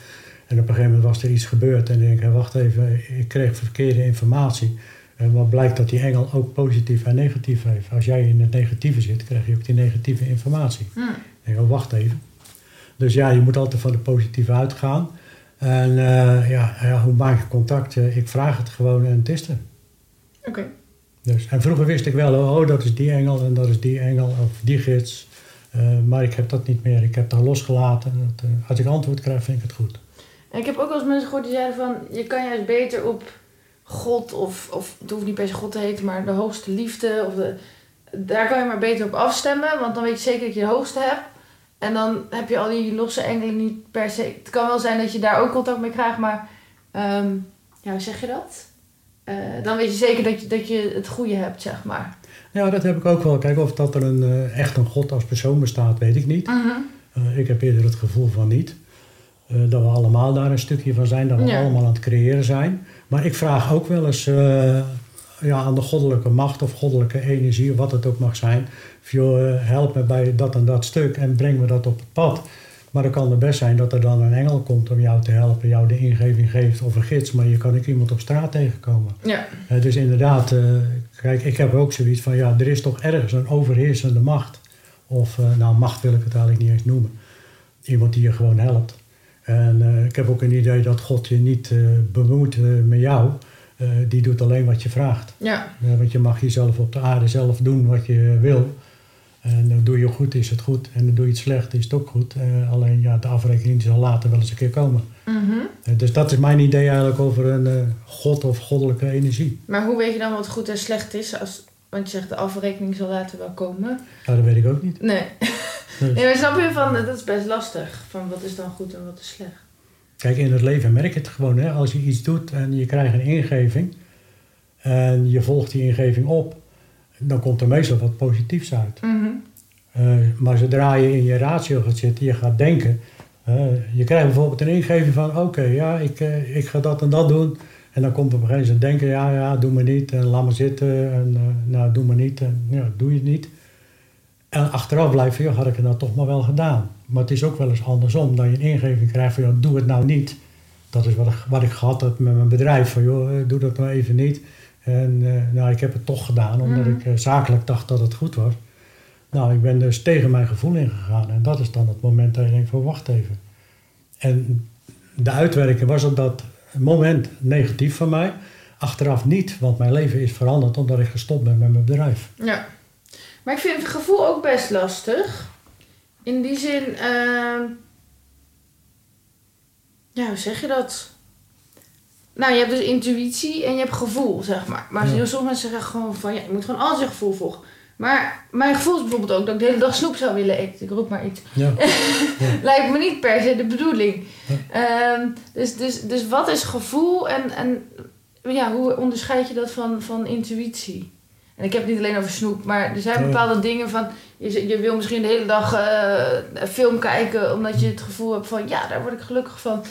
En op een gegeven moment was er iets gebeurd en ik denk, wacht even, ik kreeg verkeerde informatie. En wat blijkt dat die engel ook positief en negatief heeft. Als jij in het negatieve zit, krijg je ook die negatieve informatie. Hm. Ik denk, oh, wacht even. Dus ja, je moet altijd van de positieve uitgaan. En eh, ja, ja, hoe maak je contact? Ik vraag het gewoon en het is er. Oké. Dus, en vroeger wist ik wel, oh, dat is die engel en dat is die engel of die gids. Eh, maar ik heb dat niet meer. Ik heb dat losgelaten. Eh, als ik antwoord krijg, vind ik het goed. En ik heb ook wel eens mensen gehoord die zeiden van... Je kan juist beter op God of... Of het hoeft niet per se God te heten, maar de hoogste liefde. Of de, daar kan je maar beter op afstemmen. Want dan weet je zeker dat je de hoogste hebt. En dan heb je al die losse engelen niet per se... Het kan wel zijn dat je daar ook contact mee krijgt, maar... ehm, ja, hoe zeg je dat? Eh, dan weet je zeker dat je, dat je het goede hebt, zeg maar. Ja, dat heb ik ook wel. Kijk, of dat er een, eh, echt een God als persoon bestaat, weet ik niet. Eh, ik heb eerder het gevoel van niet. Eh, dat we allemaal daar een stukje van zijn, dat we Ja. allemaal aan het creëren zijn. Maar ik vraag ook wel eens ja, aan de goddelijke macht of goddelijke energie, of wat het ook mag zijn. Van, joh, help me bij dat en dat stuk en breng me dat op het pad. Maar dan kan het best zijn dat er dan een engel komt om jou te helpen, jou de ingeving geeft of een gids. Maar je kan ook iemand op straat tegenkomen. Ja. Eh, dus inderdaad, eh, kijk, ik heb ook zoiets van, ja, er is toch ergens een overheersende macht. Of, eh, nou, macht wil ik het eigenlijk niet eens noemen. Iemand die je gewoon helpt. En ik heb ook een idee dat God je niet bemoeit met jou. Die doet alleen wat je vraagt. Ja. Want je mag jezelf op de aarde zelf doen wat je wil. En dan doe je goed, is het goed. En dan doe je het slecht, is het ook goed. Eh, alleen ja, de afrekening zal later wel eens een keer komen. Mhm. Eh, dus dat is mijn idee eigenlijk over een eh, God of goddelijke energie. Maar hoe weet je dan wat goed en slecht is? Als, want je zegt de afrekening zal later wel komen. Nou, dat weet ik ook niet. Nee. Nee, maar snap je van, dat is best lastig. Van wat is dan goed en wat is slecht. Kijk, in het leven merk je het gewoon. Hè? Als je iets doet en je krijgt een ingeving en je volgt die ingeving op, dan komt er meestal wat positiefs uit. Mhm. Eh, maar zodra je in je ratio gaat zitten, je gaat denken. eh, je krijgt bijvoorbeeld een ingeving van: oké, ja, ik, eh, ik ga dat en dat doen. En dan komt op een gegeven moment denken: ja, ja, doe maar niet. En laat maar zitten. En nou, doe maar niet. En ja, doe je het niet. En achteraf blijft van: ja, had ik het nou toch maar wel gedaan. Maar het is ook wel eens andersom. Dat je een ingeving krijgt van: ja, doe het nou niet. Dat is wat ik, wat ik gehad heb met mijn bedrijf. Van joh, doe dat nou even niet. En eh, nou, ik heb het toch gedaan, omdat Mhm. ik eh, zakelijk dacht dat het goed was. Nou, ik ben dus tegen mijn gevoel ingegaan. En dat is dan het moment dat je denkt van wacht even. En de uitwerking was op dat moment negatief van mij. Achteraf niet, want mijn leven is veranderd omdat ik gestopt ben met mijn bedrijf. Ja. Maar ik vind het gevoel ook best lastig. In die zin, ehm ja, hoe zeg je dat? Nou, je hebt dus intuïtie en je hebt gevoel, zeg maar. Maar Ja. sommige mensen zeggen gewoon van, ja, je moet gewoon altijd je gevoel volgen. Maar mijn gevoel is bijvoorbeeld ook dat ik de hele dag snoep zou willen eten. Ik roep maar iets. Ja. Lijkt me niet per se de bedoeling. Ehm, dus, dus, dus wat is gevoel en, en ja, hoe onderscheid je dat van, van intuïtie? En ik heb het niet alleen over snoep, maar er zijn bepaalde dingen van... Je, wil misschien de hele dag een film kijken omdat je het gevoel hebt van... Ja, daar word ik gelukkig van.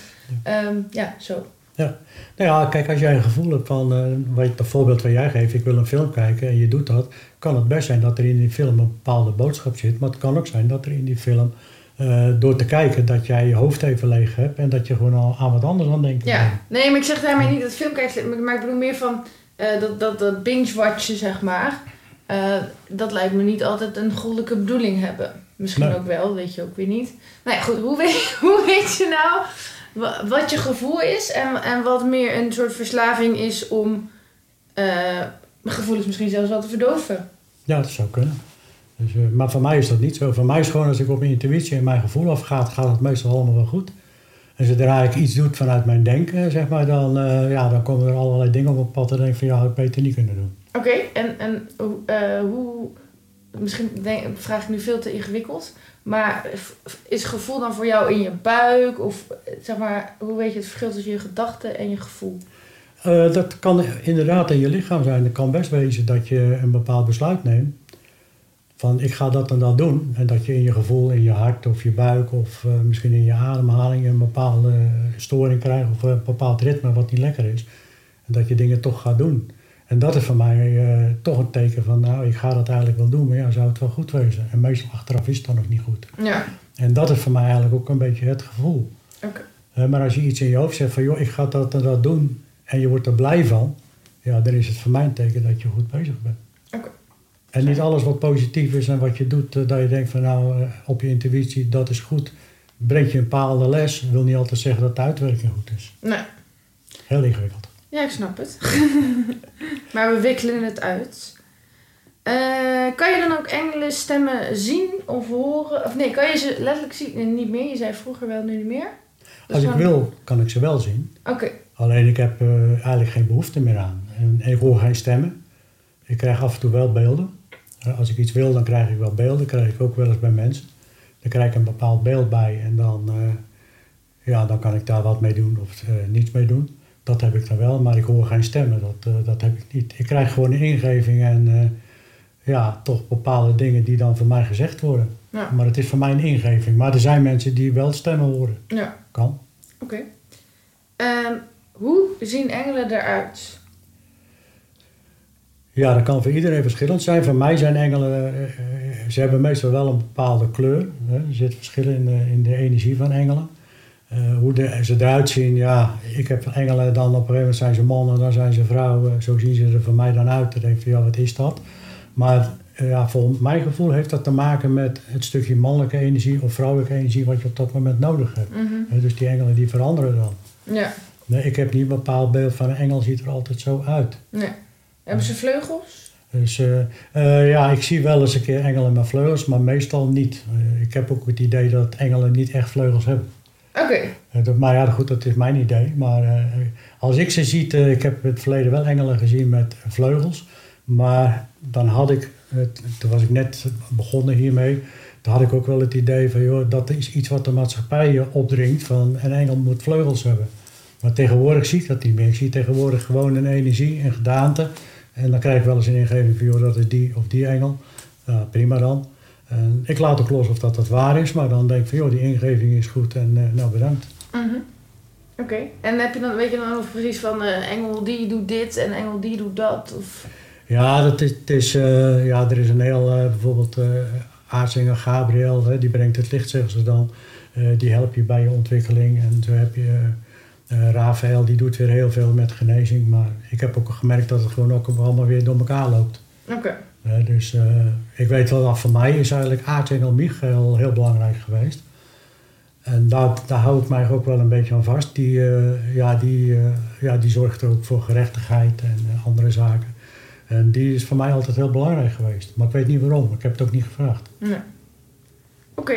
Ehm, ja, zo. Nou ja, kijk, als jij een gevoel hebt van, eh wat, het voorbeeld wat jij geeft, ik wil een film kijken en je doet dat, kan het best zijn dat er in die film een bepaalde boodschap zit. Maar het kan ook zijn dat er in die film, eh, door te kijken, dat jij je hoofd even leeg hebt. En dat je gewoon al aan wat anders aan denkt. Ja, nee, maar ik zeg daarmee niet dat filmkijken, maar ik bedoel meer van eh, dat, dat, dat binge-watchen, zeg maar. dat lijkt me niet altijd een goddelijke bedoeling hebben. Misschien Nee. ook wel, weet je ook weer niet. Nou ja, goed, hoe weet, hoe weet je nou wat je gevoel is en, en wat meer een soort verslaving is om eh, gevoelens misschien zelfs wel te verdoven? Ja, dat zou kunnen. Dus, eh, maar voor mij is dat niet zo. Voor mij is gewoon als ik op mijn intuïtie en mijn gevoel afgaat, gaat het meestal allemaal wel goed. En zodra ik iets doe vanuit mijn denken, zeg maar, dan, eh, ja, dan komen er allerlei dingen op mijn pad en denk ik van ja, had ik beter niet kunnen doen. Oké, en, en hoe- hoe... Misschien denk, vraag ik nu veel te ingewikkeld. Maar is gevoel dan voor jou in je buik? Of eh, zeg maar, hoe weet je het verschil tussen je gedachten en je gevoel? Eh, dat kan inderdaad in je lichaam zijn. Het kan best wezen dat je een bepaald besluit neemt. Van ik ga dat en dat doen. En dat je in je gevoel, in je hart of je buik of eh, misschien in je ademhaling een bepaalde storing krijgt of een bepaald ritme wat niet lekker is. En dat je dingen toch gaat doen. En dat is voor mij eh, toch een teken van nou ik ga dat eigenlijk wel doen. Maar ja, zou het wel goed wezen? En meestal achteraf is het dan nog niet goed. Ja, En dat is voor mij eigenlijk ook een beetje het gevoel. oké. Eh, maar als je iets in je hoofd zegt van joh, ik ga dat en dat doen en je wordt er blij van, ja, dan is het voor mij een teken dat je goed bezig bent. Oké. En niet alles wat positief is en wat je doet, eh, dat je denkt van nou, op je intuïtie, dat is goed. Brengt je een bepaalde les, wil niet altijd zeggen dat de uitwerking goed is. Nee. Heel ingewikkeld. Ja, ik snap het. maar we wikkelen het uit. Eh, kan je dan ook engelen stemmen zien of horen? Of nee, kan je ze letterlijk zien? Niet meer. Je zei vroeger wel, nu niet meer. Dus Als ik wil, kan ik ze wel zien. Oké. Alleen ik heb eh, eigenlijk geen behoefte meer aan. En ik hoor geen stemmen. Ik krijg af en toe wel beelden. Eh, Als ik iets wil, dan krijg ik wel beelden. krijg ik ook wel eens bij mensen. Dan krijg ik een bepaald beeld bij en dan, ja, dan kan ik daar wat mee doen of niets mee doen. Dat heb ik dan wel, maar ik hoor geen stemmen. Dat, eh, dat heb ik niet. Ik krijg gewoon een ingeving en eh, ja, toch bepaalde dingen die dan voor mij gezegd worden. Ja. Maar het is voor mij een ingeving. Maar er zijn mensen die wel stemmen horen. Ja. Kan. Oké. Ehm, hoe zien engelen eruit? Ja, dat kan voor iedereen verschillend zijn. Voor mij zijn engelen, eh, ze hebben meestal wel een bepaalde kleur. Hè. Er zit verschil in, de- in de energie van engelen. Eh, hoe de, ze eruit zien, ja, ik heb engelen dan op een gegeven moment zijn ze mannen, dan zijn ze vrouwen. Zo zien ze er voor mij dan uit. Dan denk ik van, ja, wat is dat? Maar eh, ja, voor mijn gevoel heeft dat te maken met het stukje mannelijke energie of vrouwelijke energie wat je op dat moment nodig hebt. Mhm. Dus die engelen die veranderen dan. Ja. Nee, ik heb niet een bepaald beeld van een engel ziet er altijd zo uit. Nee. Hebben ze vleugels? Dus eh, ja, ik zie wel eens een keer engelen met vleugels, maar meestal niet. Ik heb ook het idee dat engelen niet echt vleugels hebben. Oké. Eh, maar ja, goed, dat is mijn idee. Maar eh, als ik ze zie, eh, ik heb in het verleden wel engelen gezien met vleugels. Maar dan had ik, toen was ik net begonnen hiermee, toen had ik ook wel het idee van, joh, dat is iets wat de maatschappij je opdringt van een engel moet vleugels hebben. Maar tegenwoordig zie ik dat niet meer. Ik zie tegenwoordig gewoon een energie, een gedaante. En dan krijg ik wel eens een ingeving van, joh, dat is die of die engel. Ja, prima dan. En ik laat ook los of dat, dat waar is, maar dan denk ik van, joh, die ingeving is goed en eh, nou bedankt. Mhm. Oké. En heb je dan, weet je dan ook precies van eh, engel die doet dit en engel die doet dat? Of... Ja, dat is, het is, eh, ja, er is een heel, eh, bijvoorbeeld eh aartsengel Gabriel, hè, die brengt het licht, zeggen ze dan. Eh, die helpt je bij je ontwikkeling. En zo heb je eh Rafael, die doet weer heel veel met genezing. Maar ik heb ook gemerkt dat het gewoon ook allemaal weer door elkaar loopt. Oké. Eh, dus eh, ik weet wel dat voor mij is eigenlijk aartsengel Michael heel belangrijk geweest. En daar, daar hou ik mij ook wel een beetje aan vast. Die, eh, ja, die, eh, ja, die zorgt er ook voor gerechtigheid en andere zaken. En die is voor mij altijd heel belangrijk geweest. Maar ik weet niet waarom. Ik heb het ook niet gevraagd. Oké.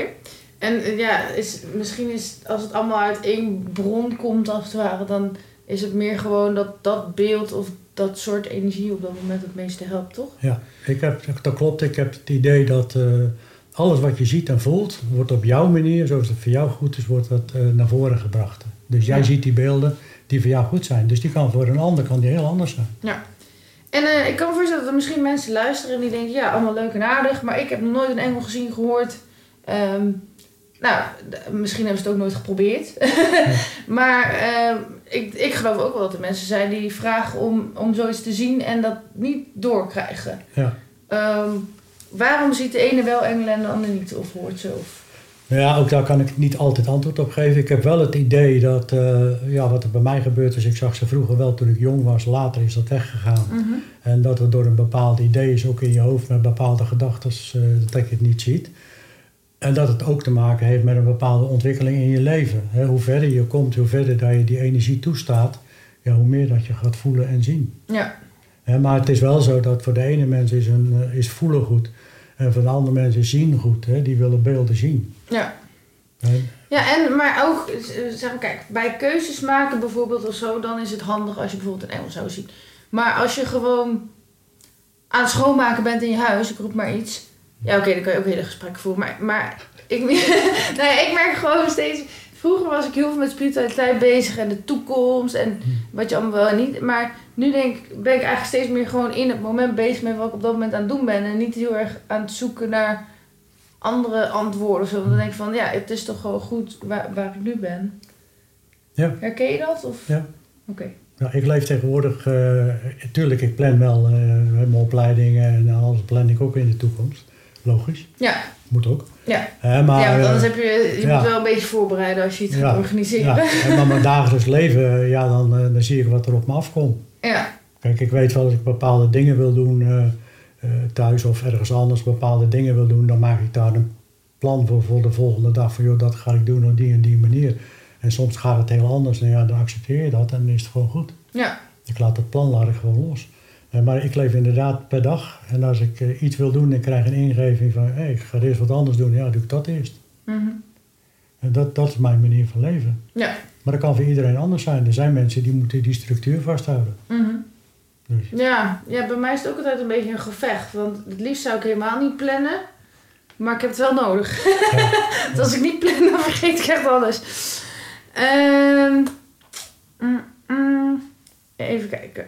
En ja, is, misschien is als het allemaal uit één bron komt als het ware, dan is het meer gewoon dat dat beeld of dat soort energie op dat moment het meeste helpt, toch? Ja, ik heb, dat klopt. Ik heb het idee dat eh, alles wat je ziet en voelt, wordt op jouw manier, zoals het voor jou goed is, wordt dat eh, naar voren gebracht. Dus jij Ja. ziet die beelden die voor jou goed zijn. Dus die kan voor een ander kan die heel anders zijn. Ja. En eh, ik kan me voorstellen dat er misschien mensen luisteren en die denken, ja, allemaal leuk en aardig, maar ik heb nog nooit een engel gezien, gehoord. Ehm, nou, misschien hebben ze het ook nooit geprobeerd. maar ehm, ik, ik geloof ook wel dat er mensen zijn die vragen om, om zoiets te zien en dat niet doorkrijgen. Ja. ehm, waarom ziet de ene wel engelen en de ander niet? Of hoort ze? Of... Ja, ook daar kan ik niet altijd antwoord op geven. Ik heb wel het idee dat, eh, ja, wat er bij mij gebeurt is, ik zag ze vroeger wel toen ik jong was, later is dat weggegaan. Mhm. En dat het door een bepaald idee is, ook in je hoofd met bepaalde gedachten, eh, dat je het niet ziet. En dat het ook te maken heeft met een bepaalde ontwikkeling in je leven. Hoe verder je komt, hoe verder dat je die energie toestaat, ja, hoe meer dat je gaat voelen en zien. Ja. Maar het is wel zo dat voor de ene mens is, een, eh, is voelen goed. En voor de andere mensen is zien goed. Die willen beelden zien. Ja. Ja, en, maar ook, eh, zeg maar, kijk, bij keuzes maken bijvoorbeeld of zo, dan is het handig als je bijvoorbeeld een engel zou zien. Maar als je gewoon aan het schoonmaken bent in je huis, ik roep maar iets. Ja, oké, dan kan je ook hele gesprekken voeren. Maar, maar ik, nou ja, ik merk gewoon steeds, vroeger was ik heel veel met spiritualiteit bezig en de toekomst en wat je allemaal wel en niet. Maar nu denk ik, ben ik eigenlijk steeds meer gewoon in het moment bezig met wat ik op dat moment aan het doen ben. En niet heel erg aan het zoeken naar andere antwoorden of zo. Want dan denk ik van, ja, het is toch gewoon goed waar, waar ik nu ben. Ja. Herken je dat? Of? Ja. Oké. Nou, ik leef tegenwoordig, eh tuurlijk, ik plan wel eh, mijn opleidingen en alles plan ik ook in de toekomst. Logisch, Ja, moet ook. ja. Maar, ja, want eh, anders heb je, je ja. moet wel een beetje voorbereiden als je iets Ja, gaat organiseren. ja, en maar mijn dagelijks leven, ja, dan, eh, dan zie ik wat er op me afkomt. Ja, Kijk, ik weet wel als ik bepaalde dingen wil doen eh, eh, thuis of ergens anders bepaalde dingen wil doen, dan maak ik daar een plan voor voor de volgende dag. Van joh, dat ga ik doen op die en die manier. En soms gaat het heel anders. Nou ja, dan accepteer je dat en dan is het gewoon goed. ja, Ik laat het plan laat ik gewoon los. Eh, maar ik leef inderdaad per dag. En als ik eh, iets wil doen en ik krijg een ingeving van hey, ik ga eerst wat anders doen, ja, doe ik dat eerst. mhm. En dat, dat is mijn manier van leven. ja. Maar dat kan voor iedereen anders zijn. Er zijn mensen die moeten die structuur vasthouden. mhm. Dus, Ja, ja, bij mij is het ook altijd een beetje een gevecht. Want het liefst zou ik helemaal niet plannen. Maar ik heb het wel nodig. ja. Want als ik niet plan, dan vergeet ik echt alles. Ehm, mm, mm, even kijken.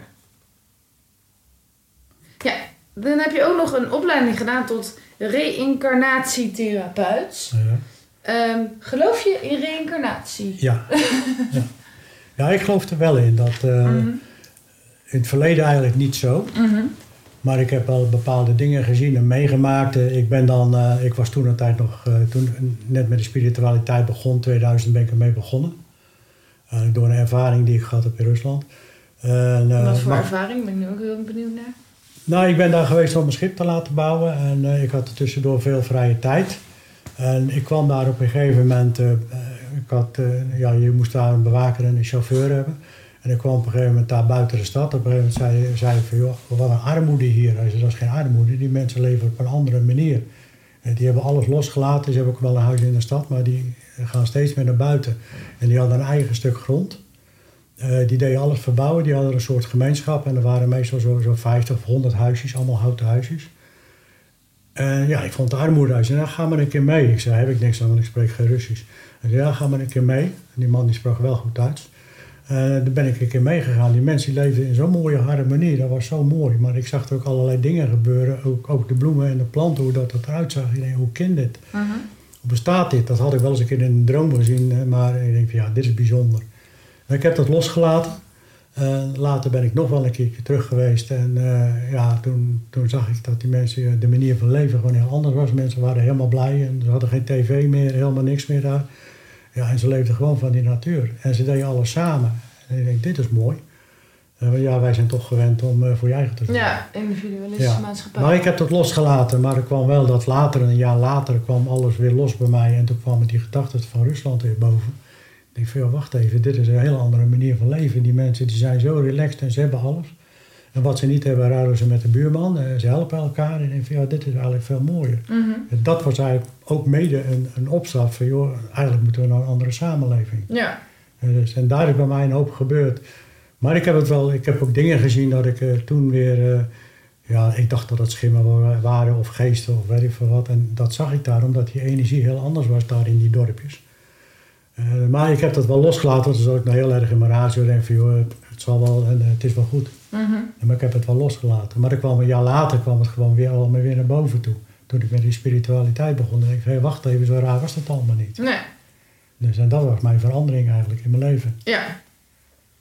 Ja, dan heb je ook nog een opleiding gedaan tot reïncarnatietherapeut. Ja. Ehm, geloof je in reïncarnatie? Ja. ja. ja, ik geloof er wel in. Dat eh, Mhm, in het verleden eigenlijk niet zo. mhm, Maar ik heb wel bepaalde dingen gezien en meegemaakt. Ik ben dan, eh, ik was toen een tijd nog, eh, toen net met de spiritualiteit begon, 2000 ben ik ermee begonnen. Door een ervaring die ik gehad heb in Rusland. Wat voor maar- ervaring? Ben ik nu ook heel benieuwd naar. Nou, ik ben daar geweest om een schip te laten bouwen en eh, ik had er tussendoor veel vrije tijd. En ik kwam daar op een gegeven moment, eh, eh, ik had, ja, je moest daar een bewaker en een chauffeur hebben. En ik kwam op een gegeven moment daar buiten de stad. Op een gegeven moment zei, zei ik van, joh, wat een armoede hier. Zei, dat is geen armoede, die mensen leven op een andere manier. Eh, die hebben alles losgelaten, ze hebben ook wel een huis in de stad, maar die gaan steeds meer naar buiten. En die hadden een eigen stuk grond. Eh, die deden alles verbouwen. Die hadden een soort gemeenschap. En er waren meestal zo, zo 50 of 100 huisjes, allemaal houten huisjes. En ja, ik vond het armoede uit. En ja, ga maar een keer mee. Ik zei, heb ik niks aan, want ik spreek geen Russisch. Hij zei, ja, ga maar een keer mee. En die man die sprak wel goed Duits. Eh daar ben ik een keer meegegaan. Die mensen die leefden in zo'n mooie harmonie. Dat was zo mooi. Maar ik zag er ook allerlei dingen gebeuren. Ook, ook de bloemen en de planten, hoe dat, dat eruit zag. Ik denk, hoe kind dit? Mhm. Hoe bestaat dit? Dat had ik wel eens een keer in een droom gezien. eh, Maar ik denk ja, dit is bijzonder. Ik heb dat losgelaten. Eh, later ben ik nog wel een keertje terug geweest. En eh, ja, toen, toen zag ik dat die mensen, eh, de manier van leven gewoon heel anders was. Mensen waren helemaal blij en ze hadden geen tv meer, helemaal niks meer daar. Ja, en ze leefden gewoon van die natuur. En ze deden alles samen. En ik denk, dit is mooi. Want ja, wij zijn toch gewend om voor je eigen te zorgen. Ja, individualistische Ja. maatschappij. Maar ik heb dat losgelaten, maar er kwam wel dat later, een jaar later, kwam alles weer los bij mij. En toen kwam die gedachte van Rusland weer boven. Ik denk van, ja, wacht even, dit is een hele andere manier van leven. Die mensen die zijn zo relaxed en ze hebben alles. En wat ze niet hebben, ruilen ze met de buurman. Eh, Ze helpen elkaar. En ik denk van, ja, dit is eigenlijk veel mooier. Mhm. Dat was eigenlijk ook mede een, een opstap van, joh, eigenlijk moeten we naar een andere samenleving. Ja. En, dus, en daar is bij mij een hoop gebeurd. Maar ik heb, het wel, ik heb ook dingen gezien dat ik eh, toen weer... eh, ja, ik dacht dat het schimmen wa- waren of geesten of weet ik veel wat. En dat zag ik daar, omdat die energie heel anders was daar in die dorpjes. Eh, maar ik heb dat wel losgelaten, dan zat ik nou heel erg in mijn ratio. denk van, joh, het, het zal wel en eh, het is wel goed. Mhm. Maar ik heb het wel losgelaten. Maar kwam een jaar later kwam het gewoon weer allemaal weer naar boven toe. Toen ik met die spiritualiteit begon, dacht ik, hé, wacht even, zo raar was dat allemaal niet. Nee. Dus en dat was mijn verandering eigenlijk in mijn leven. Ja.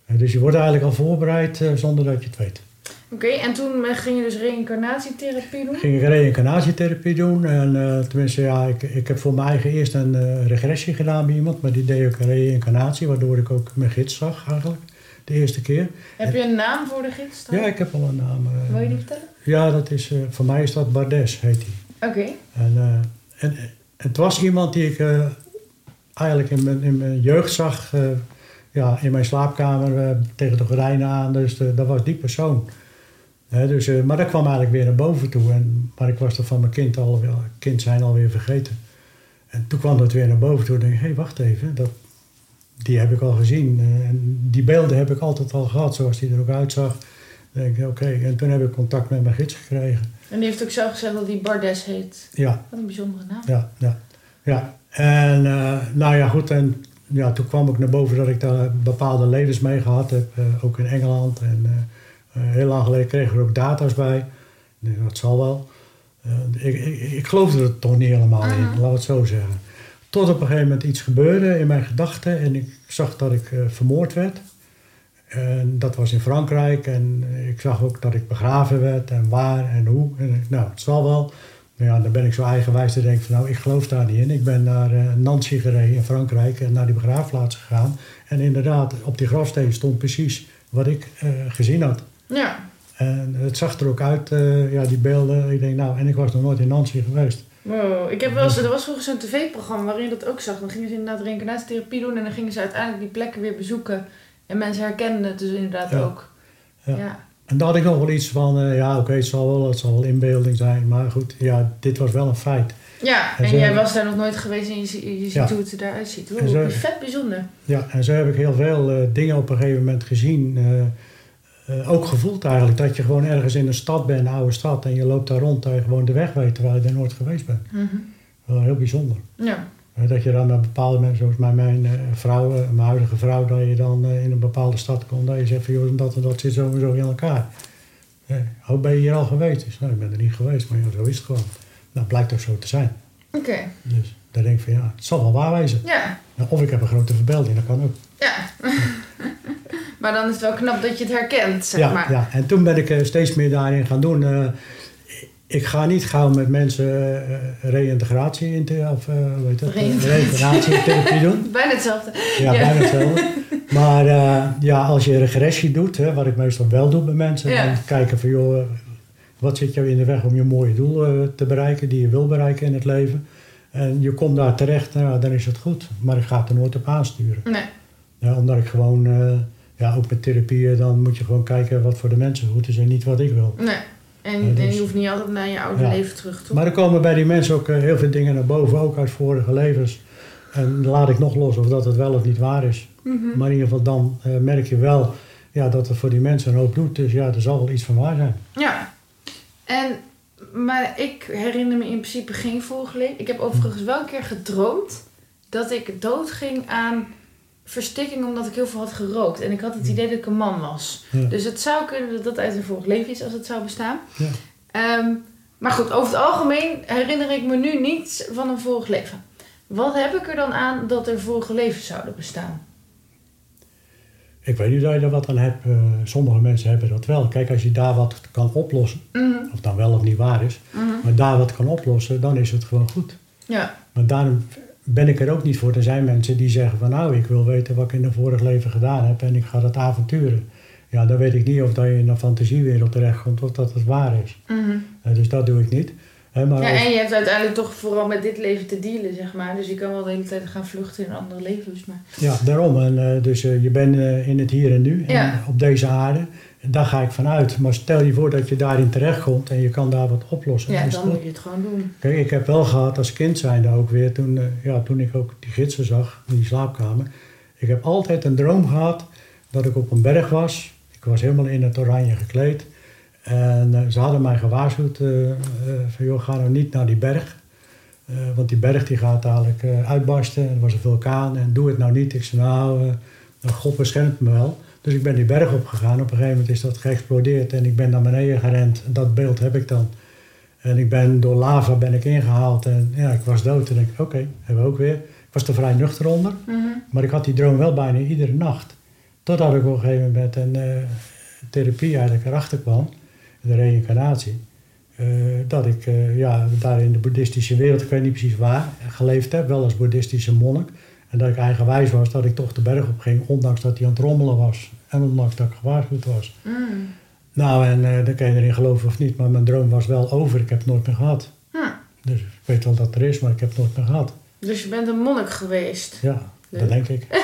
Eh, Dus je wordt eigenlijk al voorbereid zonder dat je het weet. Oké, en toen eh, ging je dus reïncarnatietherapie doen? Ging ik reïncarnatietherapie doen. En uh, tenminste, ja, ik, ik heb voor mijn eigen eerst een uh, regressie gedaan bij iemand. Maar die deed ook een reïncarnatie, waardoor ik ook mijn gids zag eigenlijk. De eerste keer. Heb je een naam voor de gids dan? Ja, ik heb al een naam. Wil je die vertellen? Ja, dat is, voor mij is dat Bardes, heet hij. Oké. En, en het was iemand die ik eigenlijk in mijn, in mijn jeugd zag ja, in mijn slaapkamer tegen de gordijnen aan. Dus dat was die persoon dus, uh, maar dat kwam eigenlijk weer naar boven toe. En, maar ik was er van mijn kind, al, kind zijn alweer vergeten. En toen kwam dat weer naar boven toe. En dacht ik, hé, hey, wacht even. Dat, die heb ik al gezien. Uh, en die beelden heb ik altijd al gehad, zoals die er ook uitzag. Dan denk ik, oké. En toen heb ik contact met mijn gids gekregen. En die heeft ook zelf gezegd dat die Bardes heet. Ja. Wat een bijzondere naam. Ja, ja. ja. En uh, nou ja, goed. En ja, toen kwam ik naar boven dat ik daar bepaalde levens mee gehad heb. ook in Engeland en eh, heel lang geleden kregen we er ook data's bij. dat zal wel. Eh, ik, ik, ik geloofde er toch niet helemaal in, laten we het zo zeggen. Tot op een gegeven moment iets gebeurde in mijn gedachten en ik zag dat ik uh, vermoord werd. En dat was in Frankrijk en ik zag ook dat ik begraven werd en waar en hoe. En, nou, het zal wel. Maar ja, dan ben ik zo eigenwijs te denken van nou, ik geloof daar niet in. Ik ben naar uh, Nancy gereden in Frankrijk en naar die begraafplaats gegaan. En inderdaad, op die grafsteen stond precies wat ik uh, gezien had. Ja. En het zag er ook uit, uh, ja, die beelden. Ik denk, nou, en ik was nog nooit in Nancy geweest. Wow, ik heb wel eens, er was vroeger zo'n tv-programma waarin je dat ook zag. Dan gingen ze inderdaad reïncarnatietherapie doen en dan gingen ze uiteindelijk die plekken weer bezoeken. En mensen herkenden het dus inderdaad ook. Ja. ja. En daar had ik nog wel iets van, uh, ja, oké, het, zal wel, het zal wel inbeelding zijn. Maar goed, ja, dit was wel een feit. Ja, en, jij was daar nog nooit geweest en je, je ziet ja. hoe het eruit ziet. Wow, zo, vet bijzonder. Ja, en zo heb ik heel veel uh, dingen op een gegeven moment gezien. Uh, ook gevoeld eigenlijk dat je gewoon ergens in een stad bent, een oude stad, en je loopt daar rond en je gewoon de weg weet terwijl je er nooit geweest bent. Mm -hmm. Wel heel bijzonder. Ja. Uh, dat je dan met bepaalde mensen, zoals mijn, mijn uh, vrouw, mijn huidige vrouw, dat je dan in een bepaalde stad komt, dat je zegt van joh, dat en dat zit zo en zo in elkaar. oh, ben je hier al geweest? Dus, nou, ik ben er niet geweest, maar ja, zo is het gewoon. Nou, blijkt ook zo te zijn. Oké. Okay. Dus dan denk ik van ja, het zal wel waar wezen. Ja. Nou, of ik heb een grote verbeelding, dat kan ook. Ja. Maar dan is het wel knap dat je het herkent, zeg ja, maar. Ja, en toen ben ik uh, steeds meer daarin gaan doen. Uh, ik ga niet gauw met mensen uh, reïntegratie in te, of weet het, reïntegratietherapie doen. bijna hetzelfde. Ja, ja. bijna hetzelfde. Maar ja, als je regressie doet, hè, wat ik meestal wel doe bij mensen, ja. dan kijken van joh, wat zit jou in de weg om je mooie doel te bereiken, die je wil bereiken in het leven. En je komt daar terecht, nou, dan is het goed. Maar ik ga het er nooit op aansturen. Nee. Ja, omdat ik gewoon ja, ook met therapieën, dan moet je gewoon kijken wat voor de mensen goed is en niet wat ik wil. Nee. En, ja, dus, en je hoeft niet altijd naar je oude ja. leven terug te Maar er komen bij die mensen ook uh, heel veel dingen naar boven, ook uit vorige levens. En laat ik nog los of dat het wel of niet waar is. Mm -hmm. Maar in ieder geval dan uh, merk je wel ja, dat het voor die mensen een hoop doet. Dus ja, er zal wel iets van waar zijn. Ja. En, maar ik herinner me in principe geen leven. Ik heb overigens wel een keer gedroomd dat ik doodging aan verstikking omdat ik heel veel had gerookt. En ik had het idee dat ik een man was. Ja. Dus het zou kunnen dat dat uit een vorig leven is als het zou bestaan. Ja. Um, maar goed, over het algemeen herinner ik me nu niets van een vorig leven. Wat heb ik er dan aan dat er vorige levens zouden bestaan? Ik weet niet of je er wat aan hebt. Uh, sommige mensen hebben dat wel. Kijk, als je daar wat kan oplossen, mm -hmm. of dan wel of niet waar is, mm -hmm. maar daar wat kan oplossen, dan is het gewoon goed. Ja. Maar daarom ben ik er ook niet voor. Er zijn mensen die zeggen van nou, ik wil weten wat ik in een vorig leven gedaan heb en ik ga dat avonturen. Ja, dan weet ik niet of dat je in een fantasiewereld terechtkomt of dat het waar is. Mm -hmm. uh, dus dat doe ik niet. He, maar ja, als, en je hebt uiteindelijk toch vooral met dit leven te dealen, zeg maar. Dus je kan wel de hele tijd gaan vluchten in andere levens. Maar... Ja, daarom. En, uh, dus uh, je bent in het hier en nu, en Ja. op deze aarde. En daar ga ik vanuit. Maar stel je voor dat je daarin terechtkomt en je kan daar wat oplossen. Ja, dan moet je het gewoon doen. Kijk, ik heb wel gehad als kind zijnde ook weer, toen, uh, ja, toen ik ook die gidsen zag in die slaapkamer. Ik heb altijd een droom gehad dat ik op een berg was. Ik was helemaal in het oranje gekleed. En uh, ze hadden mij gewaarschuwd uh, van joh, ga nou niet naar die berg. want die berg die gaat dadelijk uitbarsten. En er was een vulkaan en doe het nou niet. Ik zei nou, God beschermt me wel. Dus ik ben die berg opgegaan. Op een gegeven moment is dat geëxplodeerd en ik ben naar beneden gerend. Dat beeld heb ik dan. En ik ben door lava ben ik ingehaald en ja, ik was dood. En ik, oké, hebben we ook weer. Ik was er vrij nuchter onder, Mm -hmm. maar ik had die droom wel bijna iedere nacht. Totdat ik op een gegeven moment een uh, therapie eigenlijk erachter kwam. de reïncarnatie. eh, dat ik eh, ja, daar in de boeddhistische wereld, ik weet niet precies waar, geleefd heb, wel als boeddhistische monnik. En dat ik eigenwijs was dat ik toch de berg op ging, ondanks dat hij aan het rommelen was. En ondanks dat ik gewaarschuwd was. Mm. Nou, en uh, dan kan je erin geloven of niet, maar mijn droom was wel over. Ik heb het nooit meer gehad. Hm. Dus ik weet wel dat er is, maar ik heb het nooit meer gehad. Dus je bent een monnik geweest. Ja, Leuk. dat denk ik.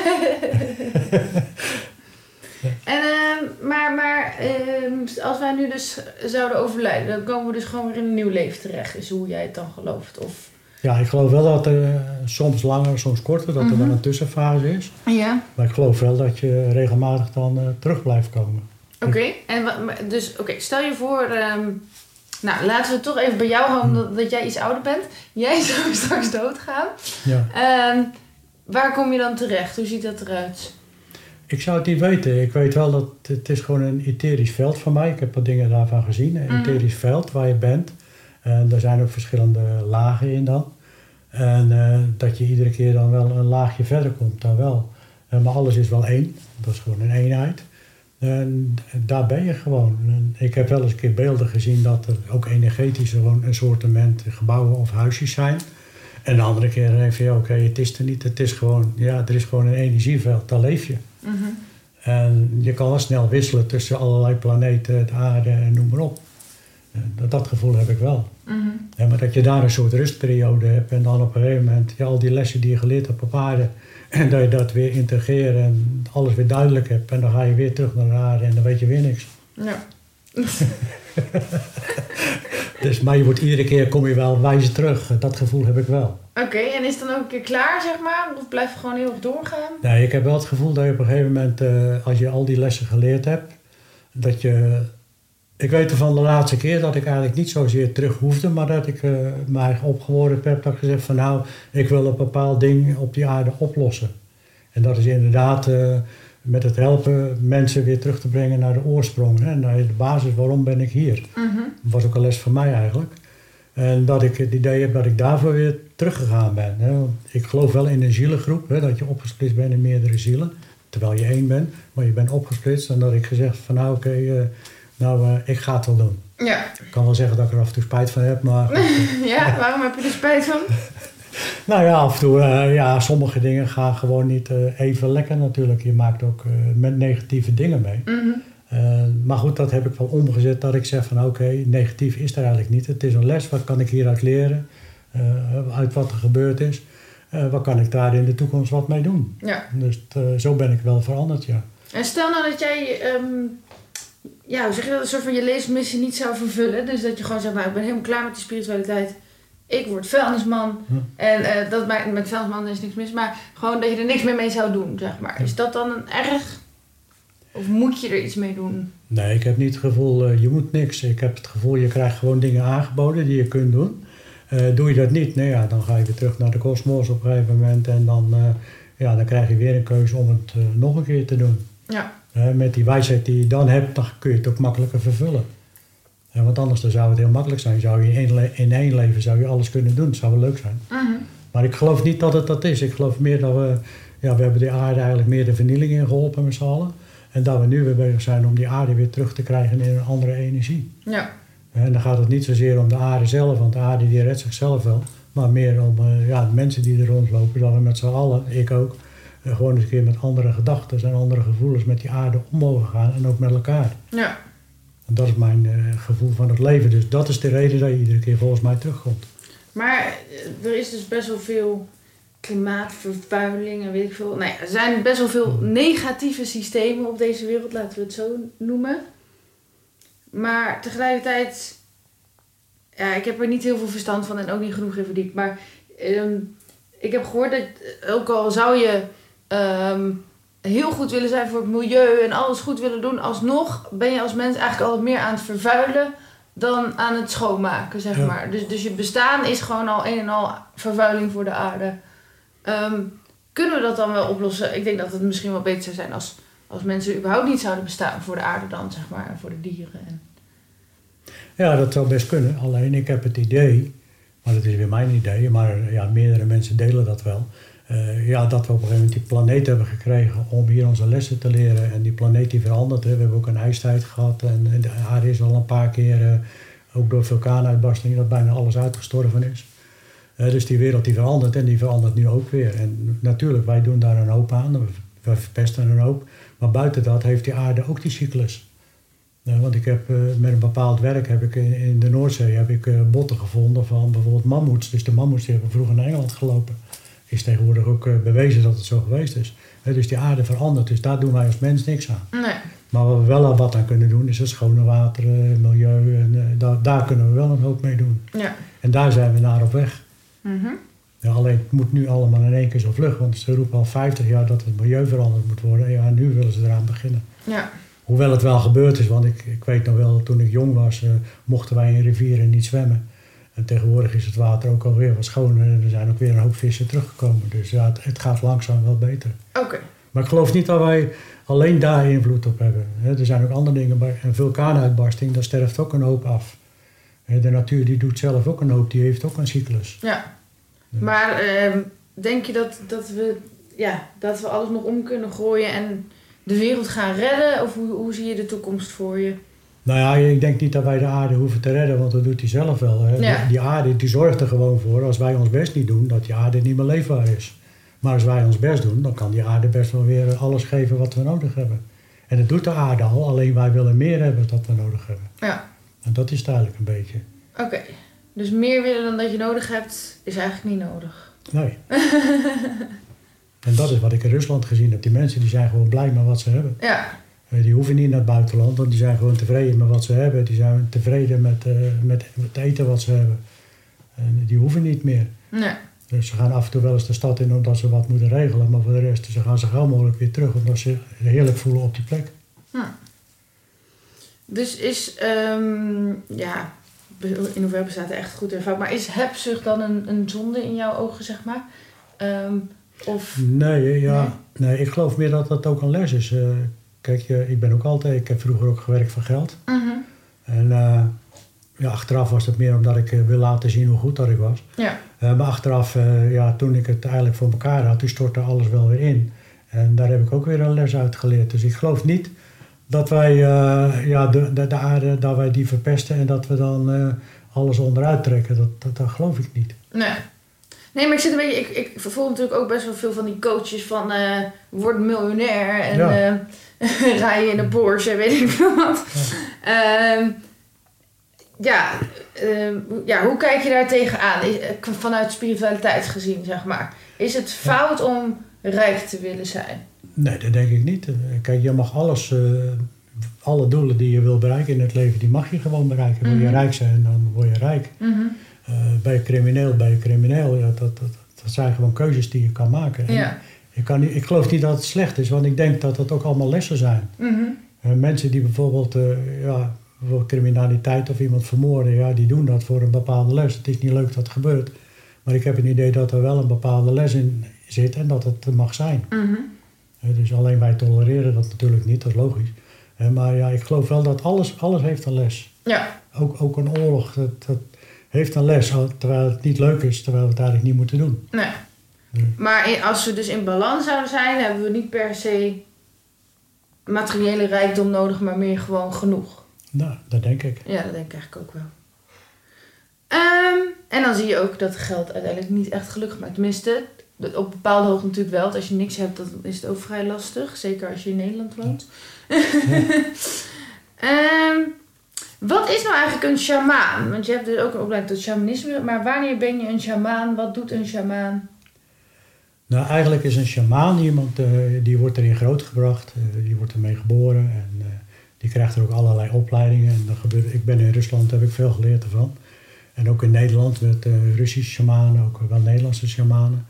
En, ehm, maar maar ehm, als wij nu dus zouden overlijden, dan komen we dus gewoon weer in een nieuw leven terecht. Is hoe jij het dan gelooft. Of... Ja, ik geloof wel dat er eh, soms langer, soms korter, dat er Mhm. wel een tussenfase is. Ja. Maar ik geloof wel dat je regelmatig dan eh, terug blijft komen. Oké, en dus oké, stel je voor, ehm, nou laten we het toch even bij jou houden dat, dat jij iets ouder bent. Jij zou straks doodgaan. Ja. Ehm, waar kom je dan terecht? Hoe ziet dat eruit? Ik zou het niet weten. Ik weet wel dat het is gewoon een etherisch veld voor mij. Ik heb wat dingen daarvan gezien. Een Mhm. etherisch veld waar je bent. En er zijn ook verschillende lagen in dan. En eh, dat je iedere keer dan wel een laagje verder komt, dan wel. Eh, maar alles is wel één. Dat is gewoon een eenheid. En daar ben je gewoon. En ik heb wel eens een keer beelden gezien dat er ook energetisch gewoon een soortement gebouwen of huisjes zijn. En de andere keer denk je, oké, het is er niet. Het is gewoon, ja, er is gewoon een energieveld, daar leef je. Mhm. En je kan wel snel wisselen tussen allerlei planeten, de aarde en noem maar op. En Dat, dat gevoel heb ik wel. Mhm. Ja, maar dat je daar een soort rustperiode hebt en dan op een gegeven moment ja, al die lessen die je geleerd hebt op aarde en dat je dat weer integreert en alles weer duidelijk hebt en dan ga je weer terug naar de aarde en dan weet je weer niks. Ja. Dus, maar je wordt iedere keer kom je wel wijzer terug. Dat gevoel heb ik wel. Oké, en is het dan ook een keer klaar, zeg maar? Of blijf je gewoon heel erg doorgaan? Nee, ik heb wel het gevoel dat je op een gegeven moment, eh, als je al die lessen geleerd hebt, dat je. Ik weet van de laatste keer dat ik eigenlijk niet zozeer terug hoefde, maar dat ik me eigen opgeworpen heb. Dat ik gezegd van nou, ik wil een bepaald ding op die aarde oplossen. En dat is inderdaad eh, met het helpen mensen weer terug te brengen naar de oorsprong. Hè, naar de basis, waarom ben ik hier? Mhm. Dat was ook een les voor mij eigenlijk. En dat ik het idee heb dat ik daarvoor weer teruggegaan ben. Hè. Ik geloof wel in een zielengroep, hè, dat je opgesplitst bent in meerdere zielen. Terwijl je één bent, maar je bent opgesplitst. En dat ik gezegd van nou oké, eh, nou eh, ik ga het wel doen. Ja. Ik kan wel zeggen dat ik er af en toe spijt van heb, maar ja, waarom heb je er spijt van? nou ja, af en toe, eh, ja, sommige dingen gaan gewoon niet eh, even lekker natuurlijk. Je maakt ook met negatieve dingen mee. Mhm. Uh, maar goed, dat heb ik wel omgezet dat ik zeg van oké, negatief is er eigenlijk niet. Het is een les, wat kan ik hieruit leren? Uit wat er gebeurd is. Wat kan ik daar in de toekomst wat mee doen? Ja. Dus zo ben ik wel veranderd, ja. En stel nou dat jij, um, ja, hoe zeg je dat, een soort van je levensmissie niet zou vervullen. Dus dat je gewoon zegt, nou ik ben helemaal klaar met die spiritualiteit. Ik word vuilnisman. Hm. En uh, dat maakt, met vuilnisman is niks mis. Maar gewoon dat je er niks meer mee zou doen, zeg maar. Is dat dan een erg? Of moet je er iets mee doen? Nee, ik heb niet het gevoel, uh, je moet niks. Ik heb het gevoel, je krijgt gewoon dingen aangeboden die je kunt doen. Uh, doe je dat niet, nou ja, dan ga je weer terug naar de kosmos op een gegeven moment. En dan, ja, dan krijg je weer een keuze om het nog een keer te doen. Ja. Met die wijsheid die je dan hebt, dan kun je het ook makkelijker vervullen. want anders dan zou het heel makkelijk zijn. Zou je in, één in één leven zou je alles kunnen doen. Dat zou wel leuk zijn. -hmm. Maar ik geloof niet dat het dat is. Ik geloof meer dat we... Ja, we hebben de aarde eigenlijk meer de vernieling in geholpen met z'n allen. En dat we nu weer bezig zijn om die aarde weer terug te krijgen in een andere energie. Ja. En dan gaat het niet zozeer om de aarde zelf, want de aarde die redt zichzelf wel. Maar meer om uh, ja, de mensen die er rondlopen, dat we met z'n allen, ik ook, gewoon eens een keer met andere gedachten en andere gevoelens met die aarde om mogen gaan en ook met elkaar. Ja. En dat is mijn uh, gevoel van het leven. Dus dat is de reden dat je iedere keer volgens mij terugkomt. Maar er is dus best wel veel klimaatvervuiling en weet ik veel. Nou ja, er zijn best wel veel negatieve systemen op deze wereld, laten we het zo noemen. Maar tegelijkertijd, ja, ik heb er niet heel veel verstand van en ook niet genoeg in verdiept. Maar um, ik heb gehoord dat ook al zou je um, heel goed willen zijn voor het milieu en alles goed willen doen, alsnog ben je als mens eigenlijk altijd meer aan het vervuilen dan aan het schoonmaken, zeg Ja. maar. Dus, dus je bestaan is gewoon al een en al vervuiling voor de aarde. Um, kunnen we dat dan wel oplossen? Ik denk dat het misschien wel beter zou zijn als, als mensen überhaupt niet zouden bestaan voor de aarde dan, zeg maar, en voor de dieren. En... Ja, dat zou best kunnen. Alleen ik heb het idee, maar dat is weer mijn idee, maar ja, meerdere mensen delen dat wel. Eh, ja, dat we op een gegeven moment die planeet hebben gekregen om hier onze lessen te leren. En die planeet die verandert. Hè. We hebben ook een ijstijd gehad en, en de aarde is al een paar keer, eh, ook door vulkaanuitbarstingen, dat bijna alles uitgestorven is. Eh, dus die wereld die verandert en die verandert nu ook weer. En natuurlijk, wij doen daar een hoop aan, we, verpesten een hoop. Maar buiten dat heeft die aarde ook die cyclus. Want ik heb met een bepaald werk heb ik in, in de Noordzee heb ik, botten gevonden van bijvoorbeeld mammoets. Dus de mammoets die hebben vroeger naar Engeland gelopen. Is tegenwoordig ook bewezen dat het zo geweest is. dus die aarde verandert, dus daar doen wij als mens niks aan. Nee. Maar wat we wel al wat aan kunnen doen, is het schone water, milieu. En, daar, daar kunnen we wel een hoop mee doen. Ja. En daar zijn we naar op weg. Mm -hmm. ja, alleen het moet nu allemaal in één keer zo vlug. Want ze roepen al 50 jaar dat het milieu veranderd moet worden. Ja, nu willen ze eraan beginnen. Ja. Hoewel het wel gebeurd is, want ik, ik weet nog wel, toen ik jong was, uh, mochten wij in rivieren niet zwemmen. En tegenwoordig is het water ook alweer wat schoner en er zijn ook weer een hoop vissen teruggekomen. Dus ja, het, het gaat langzaam wel beter. Oké. Okay. Maar ik geloof niet dat wij alleen daar invloed op hebben. er zijn ook andere dingen. Bij een vulkaanuitbarsting, daar sterft ook een hoop af. De natuur die doet zelf ook een hoop, die heeft ook een cyclus. Ja. Maar uh, denk je dat, dat, we, ja, dat we alles nog om kunnen gooien en de wereld gaan redden? Of hoe, hoe zie je de toekomst voor je? Nou ja, ik denk niet dat wij de aarde hoeven te redden, want dat doet hij zelf wel. Hè. Ja. Die, aarde die zorgt er gewoon voor, als wij ons best niet doen, dat die aarde niet meer leefbaar is. Maar als wij ons best doen, dan kan die aarde best wel weer alles geven wat we nodig hebben. En dat doet de aarde al, alleen wij willen meer hebben dan we nodig hebben. Ja. En dat is duidelijk een beetje. Oké, okay. dus meer willen dan dat je nodig hebt, is eigenlijk niet nodig. Nee. en dat is wat ik in Rusland gezien heb. Die mensen die zijn gewoon blij met wat ze hebben. Ja. Die hoeven niet naar het buitenland, want die zijn gewoon tevreden met wat ze hebben. Die zijn tevreden met, uh, met het eten wat ze hebben. En die hoeven niet meer. Nee. Dus ze gaan af en toe wel eens de stad in omdat ze wat moeten regelen. Maar voor de rest ze gaan ze gauw mogelijk weer terug omdat ze heerlijk voelen op die plek. Hm. Dus is, um, ja, in hoeverre bestaat er echt goed en fout. Maar is hebzucht dan een, een zonde in jouw ogen, zeg maar? Um, of... Nee, ja, nee? nee? ik geloof meer dat dat ook een les is. Uh, kijk, ik ben ook altijd, ik heb vroeger ook gewerkt voor geld. -hmm. En uh, ja, achteraf was het meer omdat ik wil laten zien hoe goed dat ik was. Ja. maar achteraf, ja, toen ik het eigenlijk voor elkaar had, toen stortte alles wel weer in. En daar heb ik ook weer een les uit geleerd. Dus ik geloof niet dat wij ja, de, de, de, aarde, dat wij die verpesten en dat we dan alles onderuit trekken. Dat, dat, dat geloof ik niet. Nee. Nee, maar ik zit een beetje. Ik, ik vervolg natuurlijk ook best wel veel van die coaches van uh, word miljonair en ja. je in een Porsche, weet ik veel wat. Ja, uh, ja, ja, hoe kijk je daar tegenaan? Vanuit spiritualiteit gezien, zeg maar. Is het fout ja. om rijk te willen zijn? Nee, dat denk ik niet. Kijk, je mag alles, uh, alle doelen die je wil bereiken in het leven, die mag je gewoon bereiken. Wil Mhm. je rijk zijn, dan word je rijk. Mm -hmm. uh, ben je crimineel, ben je crimineel. Ja, dat, dat, dat zijn gewoon keuzes die je kan maken. En Ja. Ik, kan niet, ik geloof niet dat het slecht is, want ik denk dat het ook allemaal lessen zijn. Mhm. Uh, mensen die bijvoorbeeld, uh, ja, bijvoorbeeld criminaliteit of iemand vermoorden, ja, die doen dat voor een bepaalde les. Het is niet leuk dat het gebeurt. Maar ik heb een idee dat er wel een bepaalde les in zit en dat het mag zijn. Mhm. Dus alleen wij tolereren dat natuurlijk niet, dat is logisch. Maar ja, ik geloof wel dat alles, alles heeft een les. Ja. Ook, ook een oorlog, dat, dat heeft een les, terwijl het niet leuk is, terwijl we het eigenlijk niet moeten doen. Nee. Maar in- als we dus in balans zouden zijn, hebben we niet per se materiële rijkdom nodig, maar meer gewoon genoeg. Nou, dat denk ik. Ja, dat denk ik eigenlijk ook wel. Ehm, en dan zie je ook dat geld uiteindelijk niet echt gelukkig maakt. Tenminste, op bepaalde hoogte natuurlijk wel. Als je niks hebt, dan is het ook vrij lastig. Zeker als je in Nederland woont. Ehm, wat is nou eigenlijk een shamaan? Want je hebt dus ook een opleiding tot shamanisme. Maar wanneer ben je een shamaan? Wat doet een shamaan? Nou, eigenlijk is een sjamaan iemand eh, die wordt erin grootgebracht, eh, die wordt ermee geboren en eh, die krijgt er ook allerlei opleidingen. En dan gebeurt, ik ben in Rusland, heb ik veel geleerd ervan. En ook in Nederland met Russische shamanen, ook wel Nederlandse shamanen.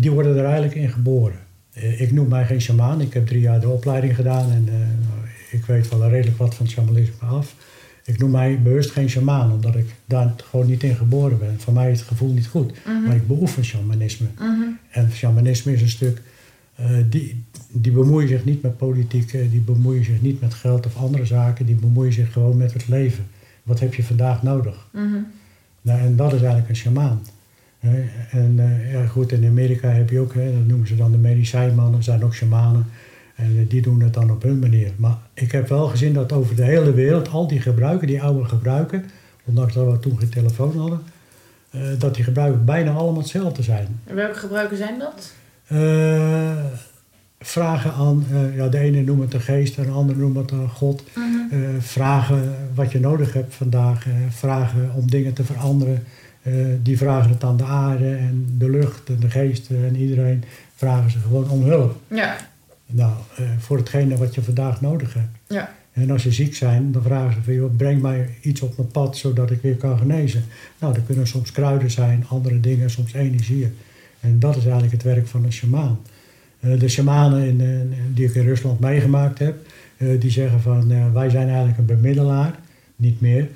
Die worden er eigenlijk in geboren. Ik noem mij geen shamaan, ik heb drie jaar de opleiding gedaan en ik weet wel redelijk wat van shamanisme af. Ik noem mij bewust geen shamaan, omdat ik daar gewoon niet in geboren ben. Voor mij is het gevoel niet goed, Mhm. maar ik beoefen shamanisme. Mhm. En shamanisme is een stuk, eh, die, die bemoeien zich niet met politiek, eh, die bemoeien zich niet met geld of andere zaken, die bemoeien zich gewoon met het leven. Wat heb je vandaag nodig? Mhm. Nou, en dat is eigenlijk een shamaan. En eh, ja, goed, in Amerika heb je ook, hè, dat noemen ze dan de medicijnmannen, zijn ook shamanen. En eh, die doen het dan op hun manier. Maar ik heb wel gezien dat over de hele wereld al die gebruiken, die oude gebruiken, ondanks dat we toen geen telefoon hadden, eh, dat die gebruiken bijna allemaal hetzelfde zijn. En welke gebruiken zijn dat? Eh, vragen aan, ja, de ene noemt het een geest en de andere noemt het een God. Eh, vragen wat je nodig hebt vandaag, vragen om dingen te veranderen. Die vragen het aan de aarde en de lucht en de geesten en iedereen vragen ze gewoon om hulp. Ja, Nou, eh, voor hetgene wat je vandaag nodig hebt. ja. En als ze ziek zijn, dan vragen ze van, joh, breng mij iets op mijn pad zodat ik weer kan genezen. Nou, dat kunnen soms kruiden zijn, andere dingen, soms energieën. En dat is eigenlijk het werk van een shamaan. Eh, de shamanen in, eh, die ik in Rusland meegemaakt heb, die zeggen van, wij zijn eigenlijk een bemiddelaar, niet meer,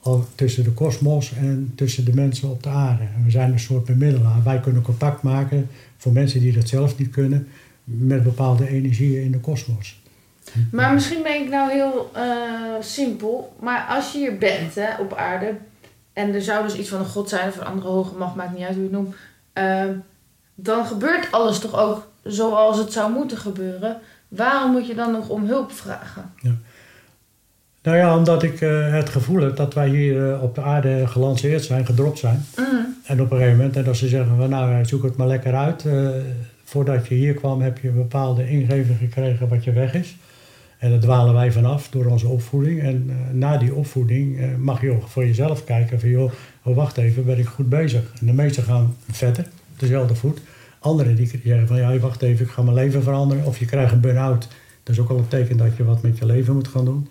al tussen de kosmos en tussen de mensen op de aarde. En we zijn een soort bemiddelaar. Wij kunnen contact maken voor mensen die dat zelf niet kunnen, met bepaalde energieën in de kosmos. Maar misschien ben ik nou heel eh, simpel. Maar als je hier bent hè, op aarde. En er zou dus iets van een god zijn of een andere hoge macht, maakt niet uit hoe je het noemt. eh, dan gebeurt alles toch ook zoals het zou moeten gebeuren. Waarom moet je dan nog om hulp vragen? Nou ja, omdat ik eh, het gevoel heb dat wij hier eh, op de aarde gelanceerd zijn, gedropt zijn. Mhm. En op een gegeven moment, en dat ze zeggen van nou, zoek het maar lekker uit. Voordat je hier kwam heb je een bepaalde ingeving gekregen wat je weg is. En daar dwalen wij vanaf door onze opvoeding. En eh, na die opvoeding eh, mag je ook voor jezelf kijken van joh, oh, wacht even, ben ik goed bezig. En de meesten gaan op dezelfde voet. Anderen die zeggen van ja, wacht even, ik ga mijn leven veranderen. Of je krijgt een burn-out. Dat is ook al een teken dat je wat met je leven moet gaan doen.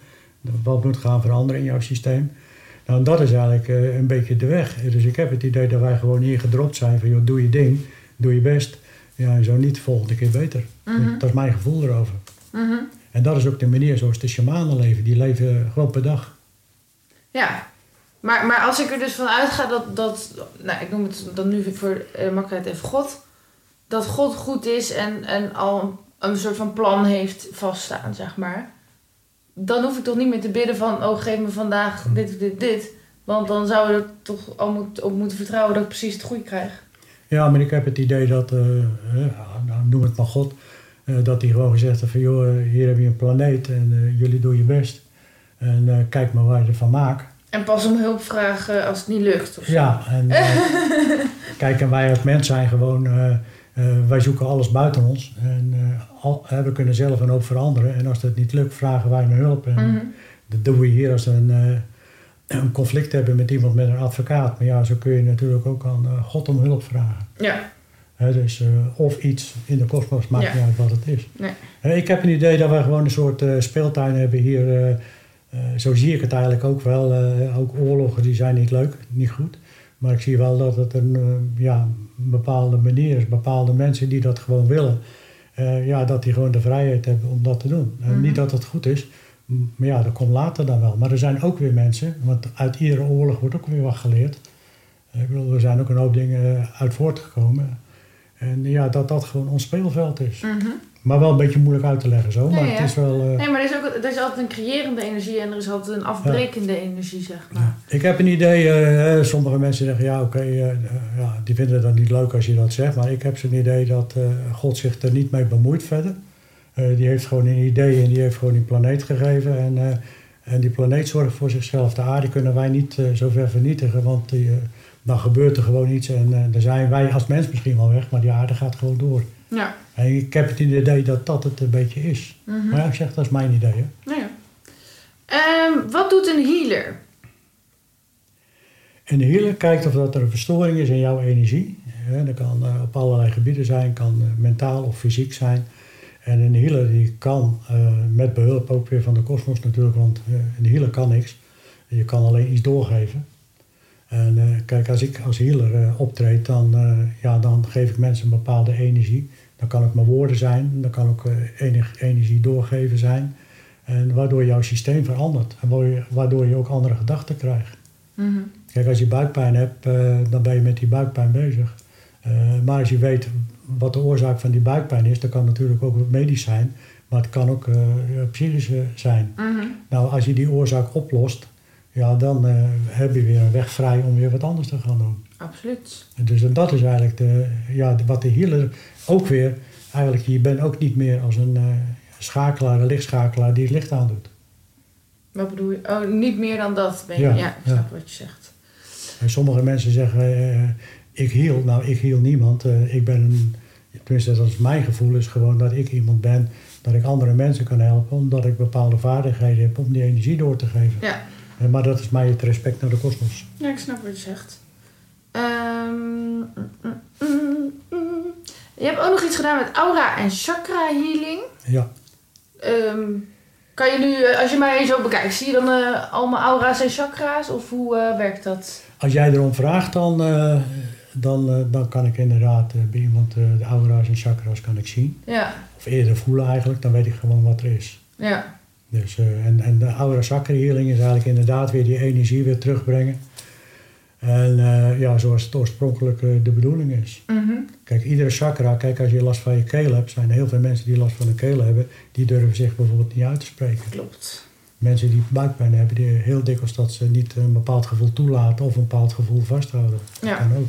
Wat moet gaan veranderen in jouw systeem. Nou, dat is eigenlijk eh, een beetje de weg. Dus ik heb het idee dat wij gewoon hier gedropt zijn van joh, doe je ding, doe je best. Ja, en zo niet, de volgende keer beter. Mhm. Dat is mijn gevoel erover. Mhm. En dat is ook de manier zoals de shamanen leven. Die leven gewoon per dag. Ja, maar, maar als ik er dus van uitga dat, dat nou, ik noem het dan nu voor uh, makkelijkheid even God, dat God goed is en, en al een soort van plan heeft vaststaan, zeg maar. Dan hoef ik toch niet meer te bidden van, oh geef me vandaag dit, dit, dit. Want dan zou je er toch al moet, op moeten vertrouwen dat ik precies het goede krijg. Ja, maar ik heb het idee dat, eh, eh, nou, noem het maar God, eh, dat hij gewoon gezegd heeft van joh, hier heb je een planeet en eh, jullie doen je best. En kijk maar waar je ervan maakt. En pas om hulp vragen als het niet lukt. Of zo. Ja, en kijk, en wij als mens zijn gewoon, wij zoeken alles buiten ons. En al, we kunnen zelf een hoop veranderen. En als dat niet lukt, vragen wij naar hulp. En Mhm. dat doen we hier als een, een conflict hebben met iemand met een advocaat. Maar ja, zo kun je natuurlijk ook aan eh, God om hulp vragen. Ja, dus, eh, of iets in de kosmos, maakt Ja. niet uit wat het is. Nee. Ik heb een idee dat wij gewoon een soort eh, speeltuin hebben hier. zo zie ik het eigenlijk ook wel. Ook oorlogen die zijn niet leuk, niet goed. Maar ik zie wel dat het een, ja, een bepaalde manier is. Bepaalde mensen die dat gewoon willen. ja, dat die gewoon de vrijheid hebben om dat te doen. En Mhm. niet dat het goed is. Maar ja, dat komt later dan wel. Maar er zijn ook weer mensen, want uit iedere oorlog wordt ook weer wat geleerd. Ik bedoel, er zijn ook een hoop dingen uit voortgekomen. En ja, dat dat gewoon ons speelveld is. Mhm. Maar wel een beetje moeilijk uit te leggen zo. Maar Nee, het ja. is wel... eh, Nee, maar er is, ook, er is altijd een creërende energie en er is altijd een afbrekende energie, zeg maar. Ik heb een idee, eh, sommige mensen zeggen ja oké, eh, ja, die vinden dat niet leuk als je dat zegt. Maar ik heb zo'n idee dat God zich er niet mee bemoeit verder. Eh, die heeft gewoon een idee en die heeft gewoon die planeet gegeven. En, eh, en die planeet zorgt voor zichzelf. De aarde kunnen wij niet eh, zo ver vernietigen, want die, dan gebeurt er gewoon iets. En dan zijn wij als mens misschien wel weg, maar die aarde gaat gewoon door. Ja. En ik heb het idee dat dat het een beetje is. Mhm. Maar ja, ik zeg, dat is mijn idee. Hè. Nou ja. Ehm, wat doet een healer? En de healer kijkt of dat er een verstoring is in jouw energie. Dat kan op allerlei gebieden zijn, kan mentaal of fysiek zijn. En een healer die kan, eh, met behulp ook weer van de kosmos natuurlijk, want eh, een healer kan niks. Je kan alleen iets doorgeven. En eh, kijk, als ik als healer eh, optreed, dan, eh, ja, dan geef ik mensen een bepaalde energie. Dan kan het maar woorden zijn, dan kan ook eh, enig, energie doorgeven zijn. En waardoor jouw systeem verandert. En waardoor je, ook andere gedachten krijgt. Mhm. Kijk, als je buikpijn hebt, eh, dan ben je met die buikpijn bezig. Eh, maar als je weet wat de oorzaak van die buikpijn is, dan kan natuurlijk ook medisch zijn, maar het kan ook eh, psychisch eh, zijn. Mhm. Nou, als je die oorzaak oplost, ja, dan eh, heb je weer een weg vrij om weer wat anders te gaan doen. Absoluut. Dus dat is eigenlijk de, ja, wat de healer ook weer, eigenlijk je bent ook niet meer als een uh, schakelaar, een lichtschakelaar die het licht aandoet. Wat bedoel je? Oh, niet meer dan dat ben je, ja, ja, ik snap wat je zegt. En sommige mensen zeggen, uh, ik heal. Nou, ik heal niemand. Uh, ik ben een, tenminste dat is mijn gevoel, is gewoon dat ik iemand ben, dat ik andere mensen kan helpen, omdat ik bepaalde vaardigheden heb om die energie door te geven. Ja. maar dat is mij het respect naar de kosmos. Ja, ik snap wat je zegt. Um, mm, mm, je hebt ook nog iets gedaan met aura en chakra healing. Ja. Um, kan je nu, als je mij zo bekijkt, zie je dan uh, al mijn aura's en chakra's? Of hoe uh, werkt dat? Als jij erom vraagt, dan, uh, dan, dan kan ik inderdaad bij iemand de aura's en chakra's kan ik zien. Ja. Of eerder voelen eigenlijk, dan weet ik gewoon wat er is. Ja. Dus, en, en de aura chakra healing is eigenlijk inderdaad weer die energie weer terugbrengen. En uh, ja, zoals het oorspronkelijk uh, de bedoeling is. Mm Kijk, iedere chakra, kijk als je last van je keel hebt, zijn er heel veel mensen die last van hun keel hebben, die durven zich bijvoorbeeld niet uit te spreken. Klopt. Mensen die buikpijn hebben, die heel dikwijls dat ze niet een bepaald gevoel toelaten of een bepaald gevoel vasthouden. Ja. Dat kan ook.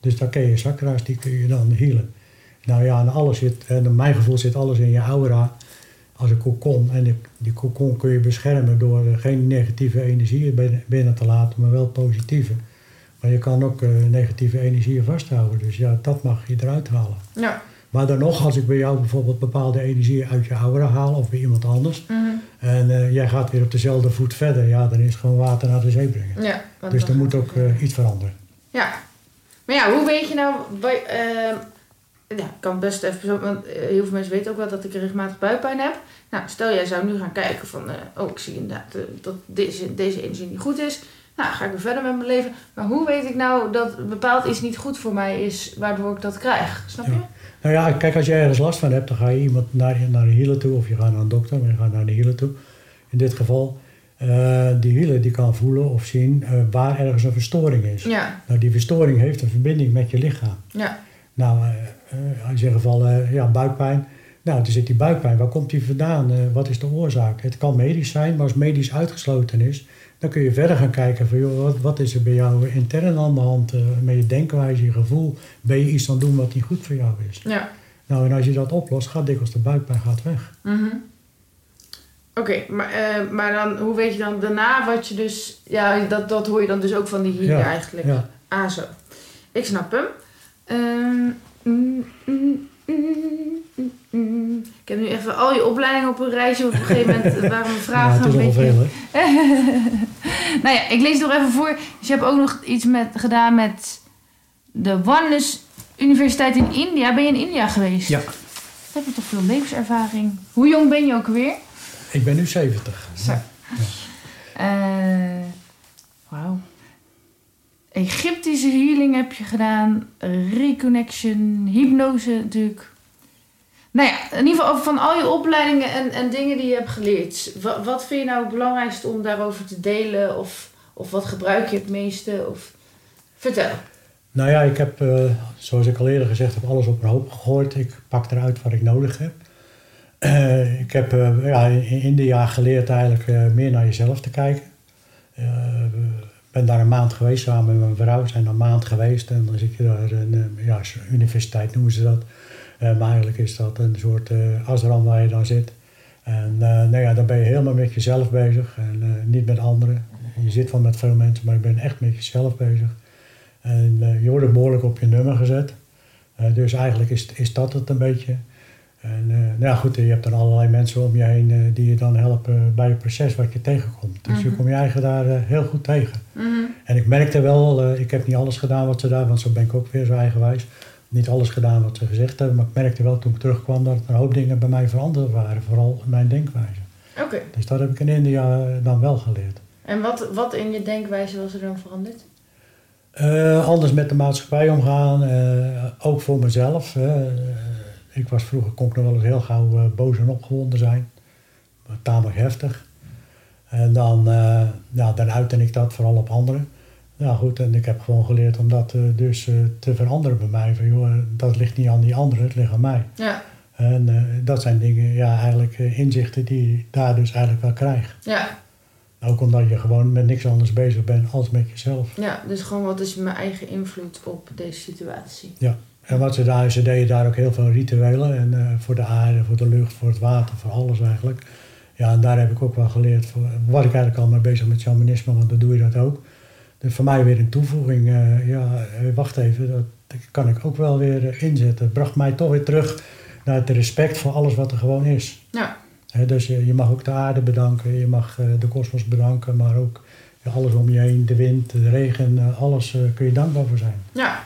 Dus dan ken je chakra's, die kun je dan healen. Nou ja, en alles zit, en in mijn gevoel zit alles in je aura als een kokon. En die, die kokon kun je beschermen door geen negatieve energie binnen te laten, maar wel positieve. Maar je kan ook uh, negatieve energieën vasthouden. Dus ja, dat mag je eruit halen. Ja. Maar dan nog, als ik bij jou bijvoorbeeld bepaalde energieën uit je aura haal of bij iemand anders. Mm En uh, jij gaat weer op dezelfde voet verder. Ja, dan is het gewoon water naar de zee brengen. Ja, dus er moet ook uh, iets veranderen. Ja. Maar ja, hoe weet je nou... Bij, ja, ik kan best even want heel veel mensen weten ook wel dat ik regelmatig buikpijn heb. Nou, stel jij zou nu gaan kijken van, oh ik zie inderdaad dat deze, deze energie niet goed is. Nou, ga ik weer verder met mijn leven. Maar hoe weet ik nou dat bepaald iets niet goed voor mij is, waardoor ik dat krijg? Snap je? Nou ja, kijk, als je ergens last van hebt, dan ga je iemand naar, naar de healer toe. Of je gaat naar een dokter, maar je gaat naar de healer toe. In dit geval, uh, die healer die kan voelen of zien uh, waar ergens een verstoring is. Ja. Nou, die verstoring heeft een verbinding met je lichaam. Ja. Nou, uh, als je geval, ja, buikpijn. Nou, er zit die buikpijn. Waar komt die vandaan? wat is de oorzaak? Het kan medisch zijn, maar als medisch uitgesloten is, dan kun je verder gaan kijken van joh, wat, wat is er bij jou intern aan de hand, met je denkwijze, je gevoel. Ben je iets aan doen wat niet goed voor jou is? Ja. Nou, en als je dat oplost, gaat dikwijls de buikpijn gaat weg. Mm Oké, okay, maar, uh, maar dan, hoe weet je dan daarna wat je dus... Ja, dat, dat hoor je dan dus ook van die hier ja, eigenlijk. Ja. Ah, zo. Ik snap hem. Um, mm, mm, mm, ik heb nu even al je opleidingen op een rijtje. Op een gegeven moment waren mijn vragen ja, het is een beetje... Veel, nou ja, ik lees nog even voor. Dus je hebt ook nog iets met, gedaan met de Oneness Universiteit in India. Ben je in India geweest? Ja. Dat heb je toch veel levenservaring. Hoe jong ben je ook weer? Ik ben nu 70. Zo. Ja. Uh, Wauw. Egyptische healing heb je gedaan. Reconnection, hypnose natuurlijk. Nou ja, in ieder geval van al je opleidingen en, en dingen die je hebt geleerd. Wat, wat vind je nou het belangrijkste om daarover te delen? Of, of wat gebruik je het meeste? Of, vertel. Nou ja, ik heb, uh, zoals ik al eerder gezegd heb, alles op een hoop gegooid. Ik pak eruit wat ik nodig heb. Uh, ik heb uh, ja, in geleerd eigenlijk meer naar jezelf te kijken. Ik ben daar een maand geweest samen met mijn vrouw. We zijn een maand geweest en dan zit je daar een ja, universiteit noemen ze dat. Maar eigenlijk is dat een soort asram waar je dan zit. En nou ja, dan ben je helemaal met jezelf bezig en niet met anderen. Je zit wel met veel mensen, maar je bent echt met jezelf bezig. En je wordt behoorlijk op je nummer gezet. dus eigenlijk is, is dat het een beetje. En nou ja, goed, je hebt dan allerlei mensen om je heen die je dan helpen bij het proces wat je tegenkomt. Dus je Mhm. komt je eigen daar heel goed tegen. Mhm. En ik merkte wel, ik heb niet alles gedaan wat ze daar, want zo ben ik ook weer zo eigenwijs niet alles gedaan wat ze gezegd hebben, maar ik merkte wel toen ik terugkwam dat er een hoop dingen bij mij veranderd waren, vooral in mijn denkwijze. Oké. Dus dat heb ik in India dan wel geleerd. En wat, wat in je denkwijze was er dan veranderd? Anders met de maatschappij omgaan, ook voor mezelf. Uh, ik was vroeger, kon ik nog wel eens heel gauw boos en opgewonden zijn. Tamelijk heftig. En dan, ja, dan uitte ik dat vooral op anderen. Ja goed, en ik heb gewoon geleerd om dat uh, dus uh, te veranderen bij mij. Van joh, dat ligt niet aan die anderen, het ligt aan mij. Ja. En uh, dat zijn dingen, ja, eigenlijk inzichten die ik daar dus eigenlijk wel krijg. Ja. Ook omdat je gewoon met niks anders bezig bent als met jezelf. Ja, dus gewoon wat is mijn eigen invloed op deze situatie? Ja. En wat ze daar, ze deden daar ook heel veel rituelen. En eh, voor de aarde, voor de lucht, voor het water, voor alles eigenlijk. Ja, en daar heb ik ook wel geleerd. Voor, was ik eigenlijk al mee bezig met shamanisme, want dan doe je dat ook. Dus voor mij weer een toevoeging. eh, ja, eh, wacht even, dat kan ik ook wel weer inzetten. Het bracht mij toch weer terug naar het respect voor alles wat er gewoon is. Ja. Dus je, je mag ook de aarde bedanken, je mag de kosmos bedanken, maar ook alles om je heen, de wind, de regen, alles kun je dankbaar voor zijn. Ja.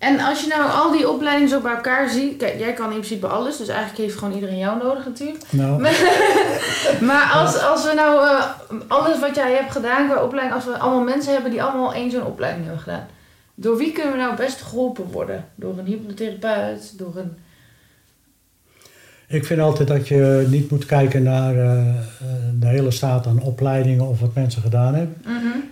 En als je nou al die opleidingen zo bij elkaar ziet, kijk, jij kan in principe alles, dus eigenlijk heeft gewoon iedereen jou nodig natuurlijk. Nou, Maar als, als we nou eh, alles wat jij hebt gedaan qua opleiding, als we allemaal mensen hebben die allemaal één zo'n opleiding hebben gedaan, door wie kunnen we nou best geholpen worden? Door een hypnotherapeut, door een. Ik vind altijd dat je niet moet kijken naar eh, eh, de hele staat aan opleidingen of wat mensen gedaan hebben.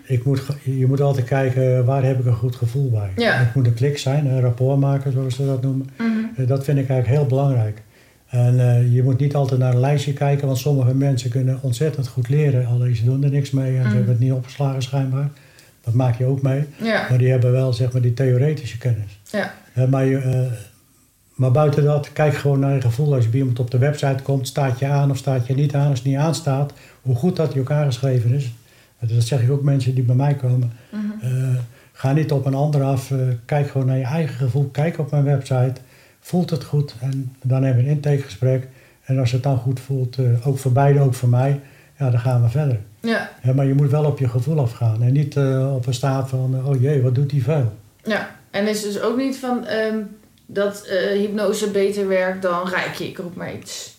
Ik moet, je moet altijd kijken waar heb ik een goed gevoel bij. Ja. Het moet een klik zijn, een rapport maken zoals ze dat noemen. Mhm. Eh, Dat vind ik eigenlijk heel belangrijk. En je moet niet altijd naar een lijstje kijken, want sommige mensen kunnen ontzettend goed leren, alleen ze doen er niks mee en Mhm. ze hebben het niet opgeslagen schijnbaar. Dat maak je ook mee. Ja, Maar die hebben wel zeg maar die theoretische kennis. ja, maar, je, maar buiten dat, kijk gewoon naar je gevoel. Als je bij iemand op de website komt, staat je aan of staat je niet aan. Als het niet aanstaat, hoe goed dat in elkaar geschreven is. Dat zeg ik ook mensen die bij mij komen. Mhm. Eh, ga niet op een ander af. eh, kijk gewoon naar je eigen gevoel. Kijk op mijn website. Voelt het goed? En dan hebben we een intakegesprek. En als het dan goed voelt, eh, ook voor beide, ook voor mij, ja, dan gaan we verder. ja, Ja, maar je moet wel op je gevoel afgaan. En niet op een staat van, oh jee, wat doet die vuil? ja. En is dus ook niet van ehm, dat eh, hypnose beter werkt dan reiki, ik roep maar iets.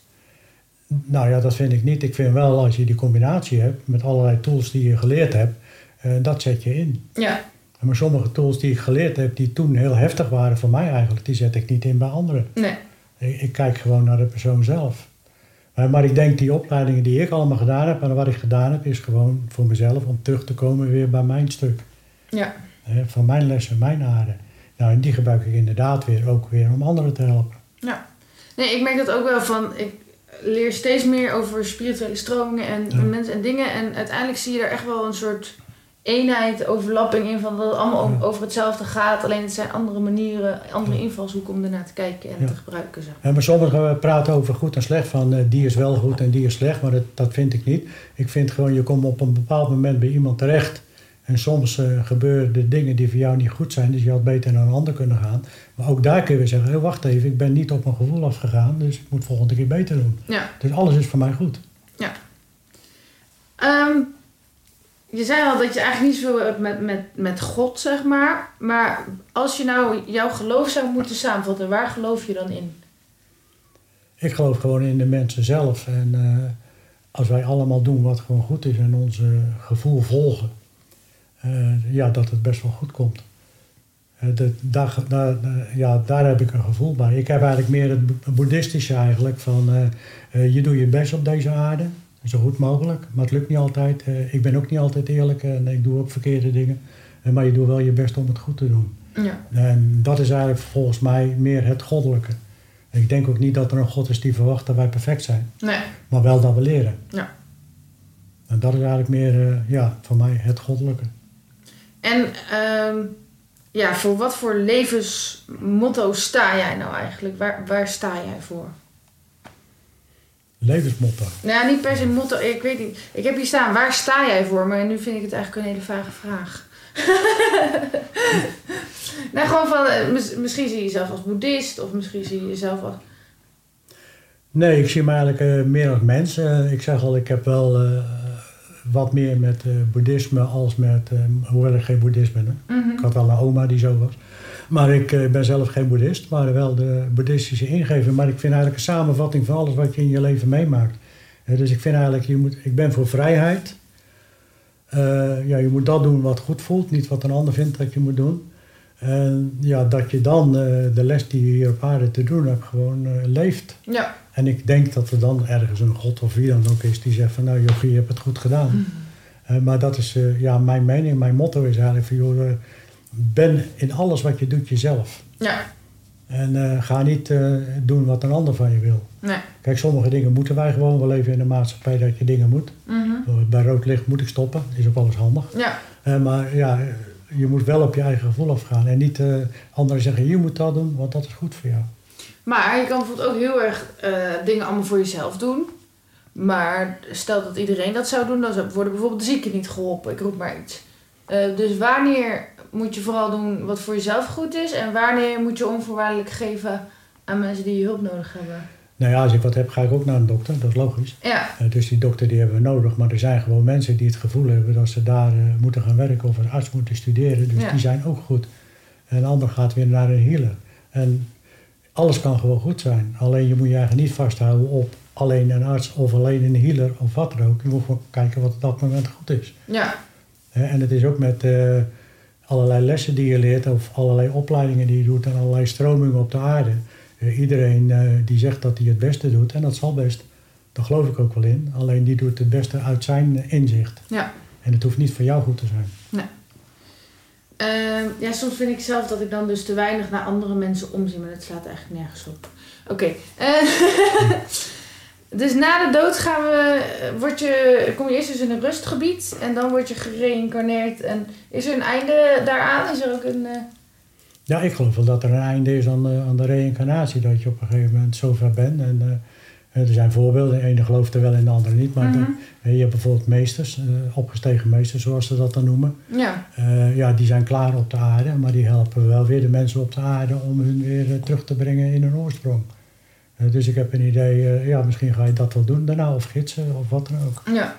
Nou ja, dat vind ik niet. Ik vind wel als je die combinatie hebt met allerlei tools die je geleerd hebt, eh, dat zet je in. Ja, Maar sommige tools die ik geleerd heb, die toen heel heftig waren voor mij eigenlijk, die zet ik niet in bij anderen. nee. Ik, ik kijk gewoon naar de persoon zelf. Maar, maar ik denk die opleidingen die ik allemaal gedaan heb en wat ik gedaan heb, is gewoon voor mezelf om terug te komen weer bij mijn stuk. Ja, van mijn lessen, mijn aarde. Nou, en die gebruik ik inderdaad weer ook weer om anderen te helpen. ja. Nee, ik merk dat ook wel van, ik leer steeds meer over spirituele stromingen en Ja. mensen en dingen. En uiteindelijk zie je er echt wel een soort eenheid, overlapping in van dat het allemaal Ja. over hetzelfde gaat. Alleen het zijn andere manieren, andere Ja. invalshoeken om ernaar te kijken en Ja. te gebruiken. Zeg. En maar sommigen praten over goed en slecht, van eh, die is wel goed en die is slecht, maar dat, dat vind ik niet. Ik vind gewoon, je komt op een bepaald moment bij iemand terecht en soms eh, gebeuren de dingen die voor jou niet goed zijn, dus je had beter naar een ander kunnen gaan. Maar ook daar kun je weer zeggen, hey, wacht even, ik ben niet op mijn gevoel afgegaan, dus ik moet volgende keer beter doen. Ja. Dus alles is voor mij goed. Ehm, je zei al dat je eigenlijk niet zoveel hebt met, met, met God, zeg maar. Maar als je nou jouw geloof zou moeten samenvatten, waar geloof je dan in? Ik geloof gewoon in de mensen zelf en eh, als wij allemaal doen wat gewoon goed is en ons gevoel volgen, eh, ja, dat het best wel goed komt. Eh, daar, daar, ja, daar heb ik een gevoel bij. Ik heb eigenlijk meer het bo- boeddhistische eigenlijk. Van, eh, je doet je best op deze aarde, zo goed mogelijk. Maar het lukt niet altijd. Ik ben ook niet altijd eerlijk en ik doe ook verkeerde dingen. Maar je doet wel je best om het goed te doen. Ja. En dat is eigenlijk volgens mij meer het goddelijke. Ik denk ook niet dat er een God is die verwacht dat wij perfect zijn. Nee. Maar wel dat we leren. Ja. En dat is eigenlijk meer, ja, voor mij het goddelijke. En ehm, ja, voor wat voor levensmotto sta jij nou eigenlijk? Waar, waar sta jij voor? Levensmotto. Nou, niet per se motto. Ik weet niet. Ik heb hier staan, waar sta jij voor? Maar nu vind ik het eigenlijk een hele vage vraag. nou, gewoon van, eh, mis- misschien zie je jezelf als boeddhist. Of misschien zie je jezelf als... Nee, ik zie me eigenlijk eh, meer als mens. Eh, ik zeg al, ik heb wel wat meer met eh, boeddhisme als met... eh, hoewel ik geen boeddhist ben. Hè. Mhm. Ik had wel een oma die zo was. Maar ik eh, ben zelf geen boeddhist, maar wel de boeddhistische ingeving. Maar ik vind eigenlijk een samenvatting van alles wat je in je leven meemaakt. Dus ik vind eigenlijk, je moet, ik ben voor vrijheid. Ja, je moet dat doen wat goed voelt, niet wat een ander vindt dat je moet doen. En ja, dat je dan de les die je hier op aarde te doen hebt, gewoon leeft. Ja. En ik denk dat er dan ergens een god of wie dan ook is die zegt van nou Jochie, je hebt het goed gedaan. Eh, maar dat is eh, ja, mijn mening, mijn motto is eigenlijk van joh, eh, ben in alles wat je doet jezelf. Ja. En ga niet doen wat een ander van je wil. Nee. Kijk, sommige dingen moeten wij gewoon. We leven in een maatschappij dat je dingen moet. Mhm. Bij rood licht moet ik stoppen. Is ook alles handig. Ja. Maar ja, je moet wel op je eigen gevoel afgaan. En niet anderen zeggen, je moet dat doen, want dat is goed voor jou. Maar je kan bijvoorbeeld ook heel erg eh, dingen allemaal voor jezelf doen. Maar stel dat iedereen dat zou doen, dan worden bijvoorbeeld de zieken niet geholpen. Ik roep maar iets. Eh, dus wanneer moet je vooral doen wat voor jezelf goed is? En wanneer moet je onvoorwaardelijk geven aan mensen die je hulp nodig hebben? Nou ja, als ik wat heb, ga ik ook naar een dokter. Dat is logisch. Ja, Eh, dus die dokter die hebben we nodig. Maar er zijn gewoon mensen die het gevoel hebben dat ze daar moeten gaan werken of als arts moeten studeren. Dus Ja. die zijn ook goed. En een ander gaat weer naar een healer. En alles kan gewoon goed zijn. Alleen je moet je eigenlijk niet vasthouden op alleen een arts of alleen een healer of wat dan ook. Je moet gewoon kijken wat op dat moment goed is. ja, En het is ook met eh, allerlei lessen die je leert of allerlei opleidingen die je doet en allerlei stromingen op de aarde. Eh, iedereen eh, die zegt dat hij het beste doet en dat zal best, daar geloof ik ook wel in. Alleen die doet het beste uit zijn inzicht. ja. En het hoeft niet voor jou goed te zijn. Ehm, ja, soms vind ik zelf dat ik dan dus te weinig naar andere mensen omzie, maar dat slaat eigenlijk nergens op. Oké. eh, dus na de dood gaan we, word je, kom je eerst dus in een rustgebied en dan word je gereïncarneerd. En is er een einde daaraan? Is er ook een... eh, Ja, ik geloof wel dat er een einde is aan de, aan de reïncarnatie. Dat je op een gegeven moment zover bent. En eh, er zijn voorbeelden. De ene gelooft er wel en de andere niet. Maar mhm. de- je hebt bijvoorbeeld meesters, eh, opgestegen meesters zoals ze dat dan noemen. Ja, Eh, ja, die zijn klaar op de aarde, maar die helpen wel weer de mensen op de aarde om hun weer eh, terug te brengen in hun oorsprong. Dus ik heb een idee, ja, misschien ga je dat wel doen daarna, of gidsen, of wat dan ook. ja,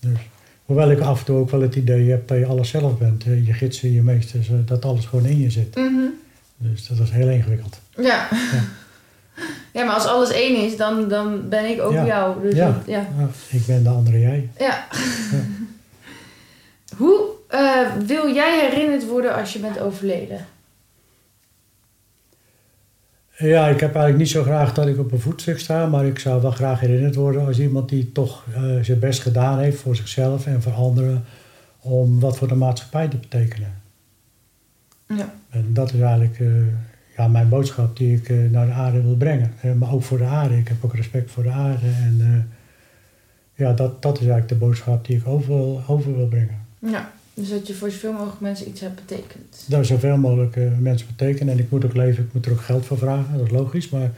Dus, hoewel ik af en toe ook wel het idee heb dat je alles zelf bent. je gidsen, je meesters, dat alles gewoon in je zit. mhm. Dus dat is heel ingewikkeld. ja. Ja, maar als alles één is, dan, dan ben ik ook Ja. jou. Dus Ja. ja. Ja, ik ben de andere jij. Ja. Hoe eh, wil jij herinnerd worden als je bent overleden? Ja, ik heb eigenlijk niet zo graag dat ik op een voetstuk sta, maar ik zou wel graag herinnerd worden als iemand die toch eh, zijn best gedaan heeft voor zichzelf en voor anderen om wat voor de maatschappij te betekenen. Ja. En dat is eigenlijk eh, ja, mijn boodschap die ik eh, naar de aarde wil brengen. Eh, maar ook voor de aarde. Ik heb ook respect voor de aarde. En eh, ja, dat, dat is eigenlijk de boodschap die ik over wil, over wil brengen. ja. Dus dat je voor zoveel mogelijk mensen iets hebt betekend. Daar zoveel mogelijk mensen betekenen. En ik moet ook leven, ik moet er ook geld voor vragen. Dat is logisch. Maar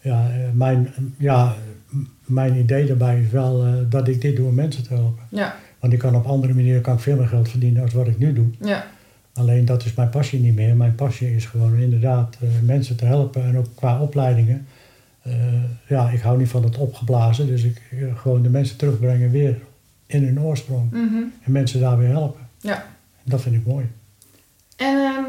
ja, mijn, ja, mijn idee daarbij is wel dat ik dit doe om mensen te helpen. Ja, Want ik kan op andere manieren kan ik veel meer geld verdienen dan wat ik nu doe. ja, Alleen dat is mijn passie niet meer. Mijn passie is gewoon inderdaad eh, mensen te helpen en ook qua opleidingen. Eh, ja, ik hou niet van het opgeblazen, dus ik eh, gewoon de mensen terugbrengen weer in hun oorsprong. mhm. En mensen daar weer helpen. Ja. Dat vind ik mooi. En ehm,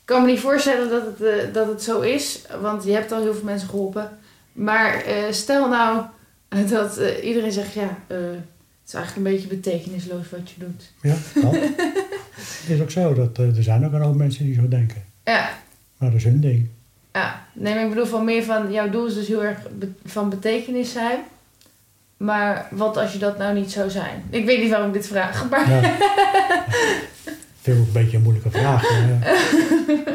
ik kan me niet voorstellen dat het, dat het zo is, want je hebt al heel veel mensen geholpen. Maar stel nou dat iedereen zegt, ja, het is eigenlijk een beetje betekenisloos wat je doet. Ja. het is ook zo dat eh, er zijn ook een hoop mensen die zo denken. Ja, Maar dat is hun ding. ja. Nee, maar ik bedoel van meer van, jouw doel is dus heel erg van betekenis zijn. Maar wat als je dat nou niet zou zijn? Ik weet niet waarom ik dit vraag, maar... Ja. vind ik ook een beetje een moeilijke vraag. eh.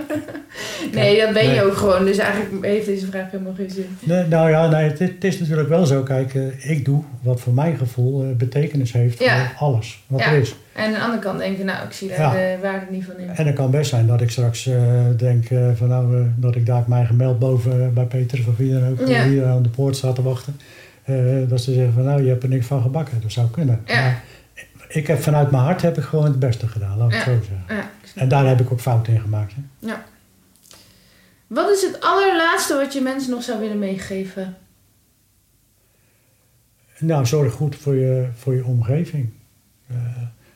Nee, dat ben je Nee. ook gewoon. Dus eigenlijk heeft deze vraag helemaal geen zin. Nee, nou ja, nee, het, het is natuurlijk wel zo. Kijk, eh, ik doe wat voor mijn gevoel eh, betekenis heeft Ja. voor alles wat Ja. er is. En aan de andere kant denk je, nou, ik zie daar Ja. de waarde niet van in. En het kan best zijn dat ik straks denk van nou, dat ik daar mijn gemeld boven bij Peter of wie dan ook, hier aan de poort staat te wachten. Dat ze zeggen van nou, je hebt er niks van gebakken. Dat zou kunnen. Ja. Maar ik heb vanuit mijn hart heb ik gewoon het beste gedaan, laat ik Ja. het zo zeggen. Ja. En daar heb ik ook fouten in gemaakt. Hè. Wat is het allerlaatste wat je mensen nog zou willen meegeven? Nou, zorg goed voor je, voor je omgeving. Eh,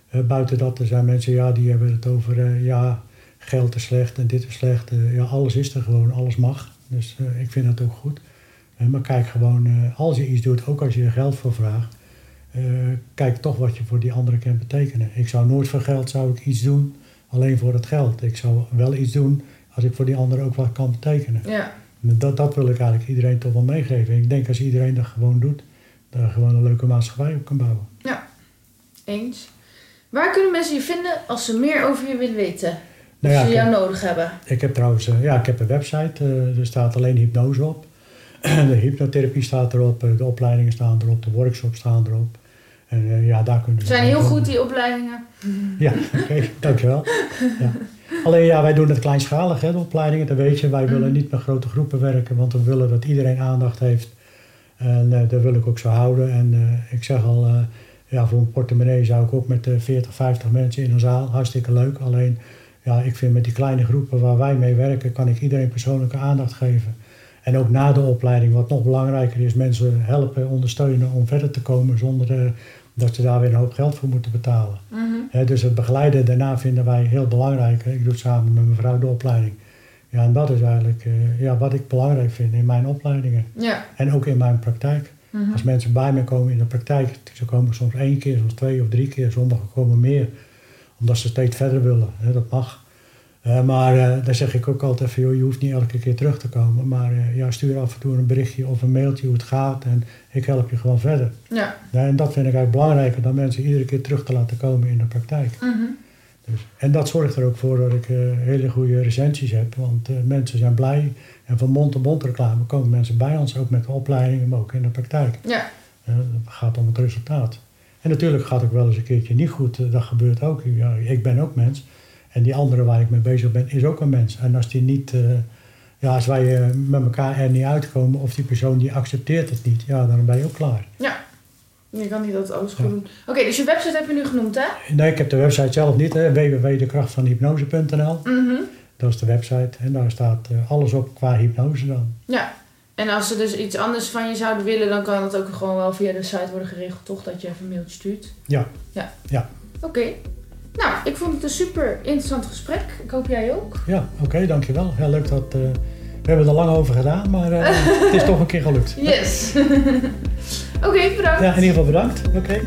eh, buiten dat, er zijn mensen ja, die hebben het over eh, ja, geld is slecht en dit is slecht. Ja, alles is er gewoon, alles mag. Dus ik vind dat ook goed. Maar kijk gewoon, als je iets doet, ook als je er geld voor vraagt, kijk toch wat je voor die anderen kan betekenen. Ik zou nooit voor geld zou ik iets doen, alleen voor het geld. Ik zou wel iets doen als ik voor die anderen ook wat kan betekenen. Ja, Dat, dat wil ik eigenlijk iedereen toch wel meegeven. Ik denk als iedereen dat gewoon doet, daar gewoon een leuke maatschappij op kan bouwen. eens. Waar kunnen mensen je vinden als ze meer over je willen weten? Nou als ja, ze jou heb, nodig hebben. ik heb trouwens eh, ja, ik heb een website. eh, er staat alleen hypnose op. de hypnotherapie staat erop. eh, de opleidingen staan erop. De workshops staan erop. En eh, ja, daar kunnen Ze ze zijn heel goed, die opleidingen. Ja, oké, dankjewel. Ja. Alleen ja, wij doen het kleinschalig, hè, de opleidingen. Dat weet je, wij willen Mhm. niet met grote groepen werken, want we willen dat iedereen aandacht heeft. En eh dat wil ik ook zo houden. En ik zeg al, ja, voor een portemonnee zou ik ook met eh 40, 50 mensen in een zaal, hartstikke leuk. Alleen, ja, ik vind met die kleine groepen waar wij mee werken, kan ik iedereen persoonlijke aandacht geven. En ook na de opleiding, wat nog belangrijker is, mensen helpen, ondersteunen om verder te komen zonder eh, dat ze daar weer een hoop geld voor moeten betalen. Mhm. Dus het begeleiden daarna vinden wij heel belangrijk. Ik doe het samen met mijn vrouw de opleiding. Ja, en dat is eigenlijk eh, ja, wat ik belangrijk vind in mijn opleidingen. Ja. En ook in mijn praktijk. Mhm. Als mensen bij me komen in de praktijk, ze komen soms één keer, soms twee of drie keer, sommigen komen meer. Omdat ze steeds verder willen. Dat mag. Eh, maar eh dan zeg ik ook altijd van, joh, je hoeft niet elke keer terug te komen. Maar eh, ja, stuur af en toe een berichtje of een mailtje hoe het gaat. En ik help je gewoon verder. Ja. Ja, en dat vind ik eigenlijk belangrijker dan mensen iedere keer terug te laten komen in de praktijk. Mhm. Dus, en dat zorgt er ook voor dat ik hele goede recensies heb. Want mensen zijn blij. En van mond-to-mond reclame komen mensen bij ons. Ook met de opleidingen, maar ook in de praktijk. Ja. Het gaat om het resultaat. En natuurlijk gaat het ook wel eens een keertje niet goed. dat gebeurt ook. Ja, ik ben ook mens. En die andere waar ik mee bezig ben, is ook een mens. En als die niet... eh, ja, als wij eh, met elkaar er niet uitkomen of die persoon die accepteert het niet, ja, dan ben je ook klaar. Ja. Je kan niet dat alles goed Ja. doen. Oké, dus je website heb je nu genoemd, hè? Nee, ik heb de website zelf niet, hè, www.dekrachtvanhypnose.nl. Mhm. Dat is de website en daar staat eh, alles op qua hypnose dan. Ja. En als ze dus iets anders van je zouden willen, dan kan het ook gewoon wel via de site worden geregeld, toch? Dat je even een mailtje stuurt. Ja. Ja. Ja. Oké. Nou, ik vond het een super interessant gesprek. Ik hoop jij ook. Ja, oké, dankjewel. Heel leuk dat... eh, we hebben er lang over gedaan, maar eh, het is toch een keer gelukt. Yes. Oké, bedankt. Ja, in ieder geval bedankt. Oké.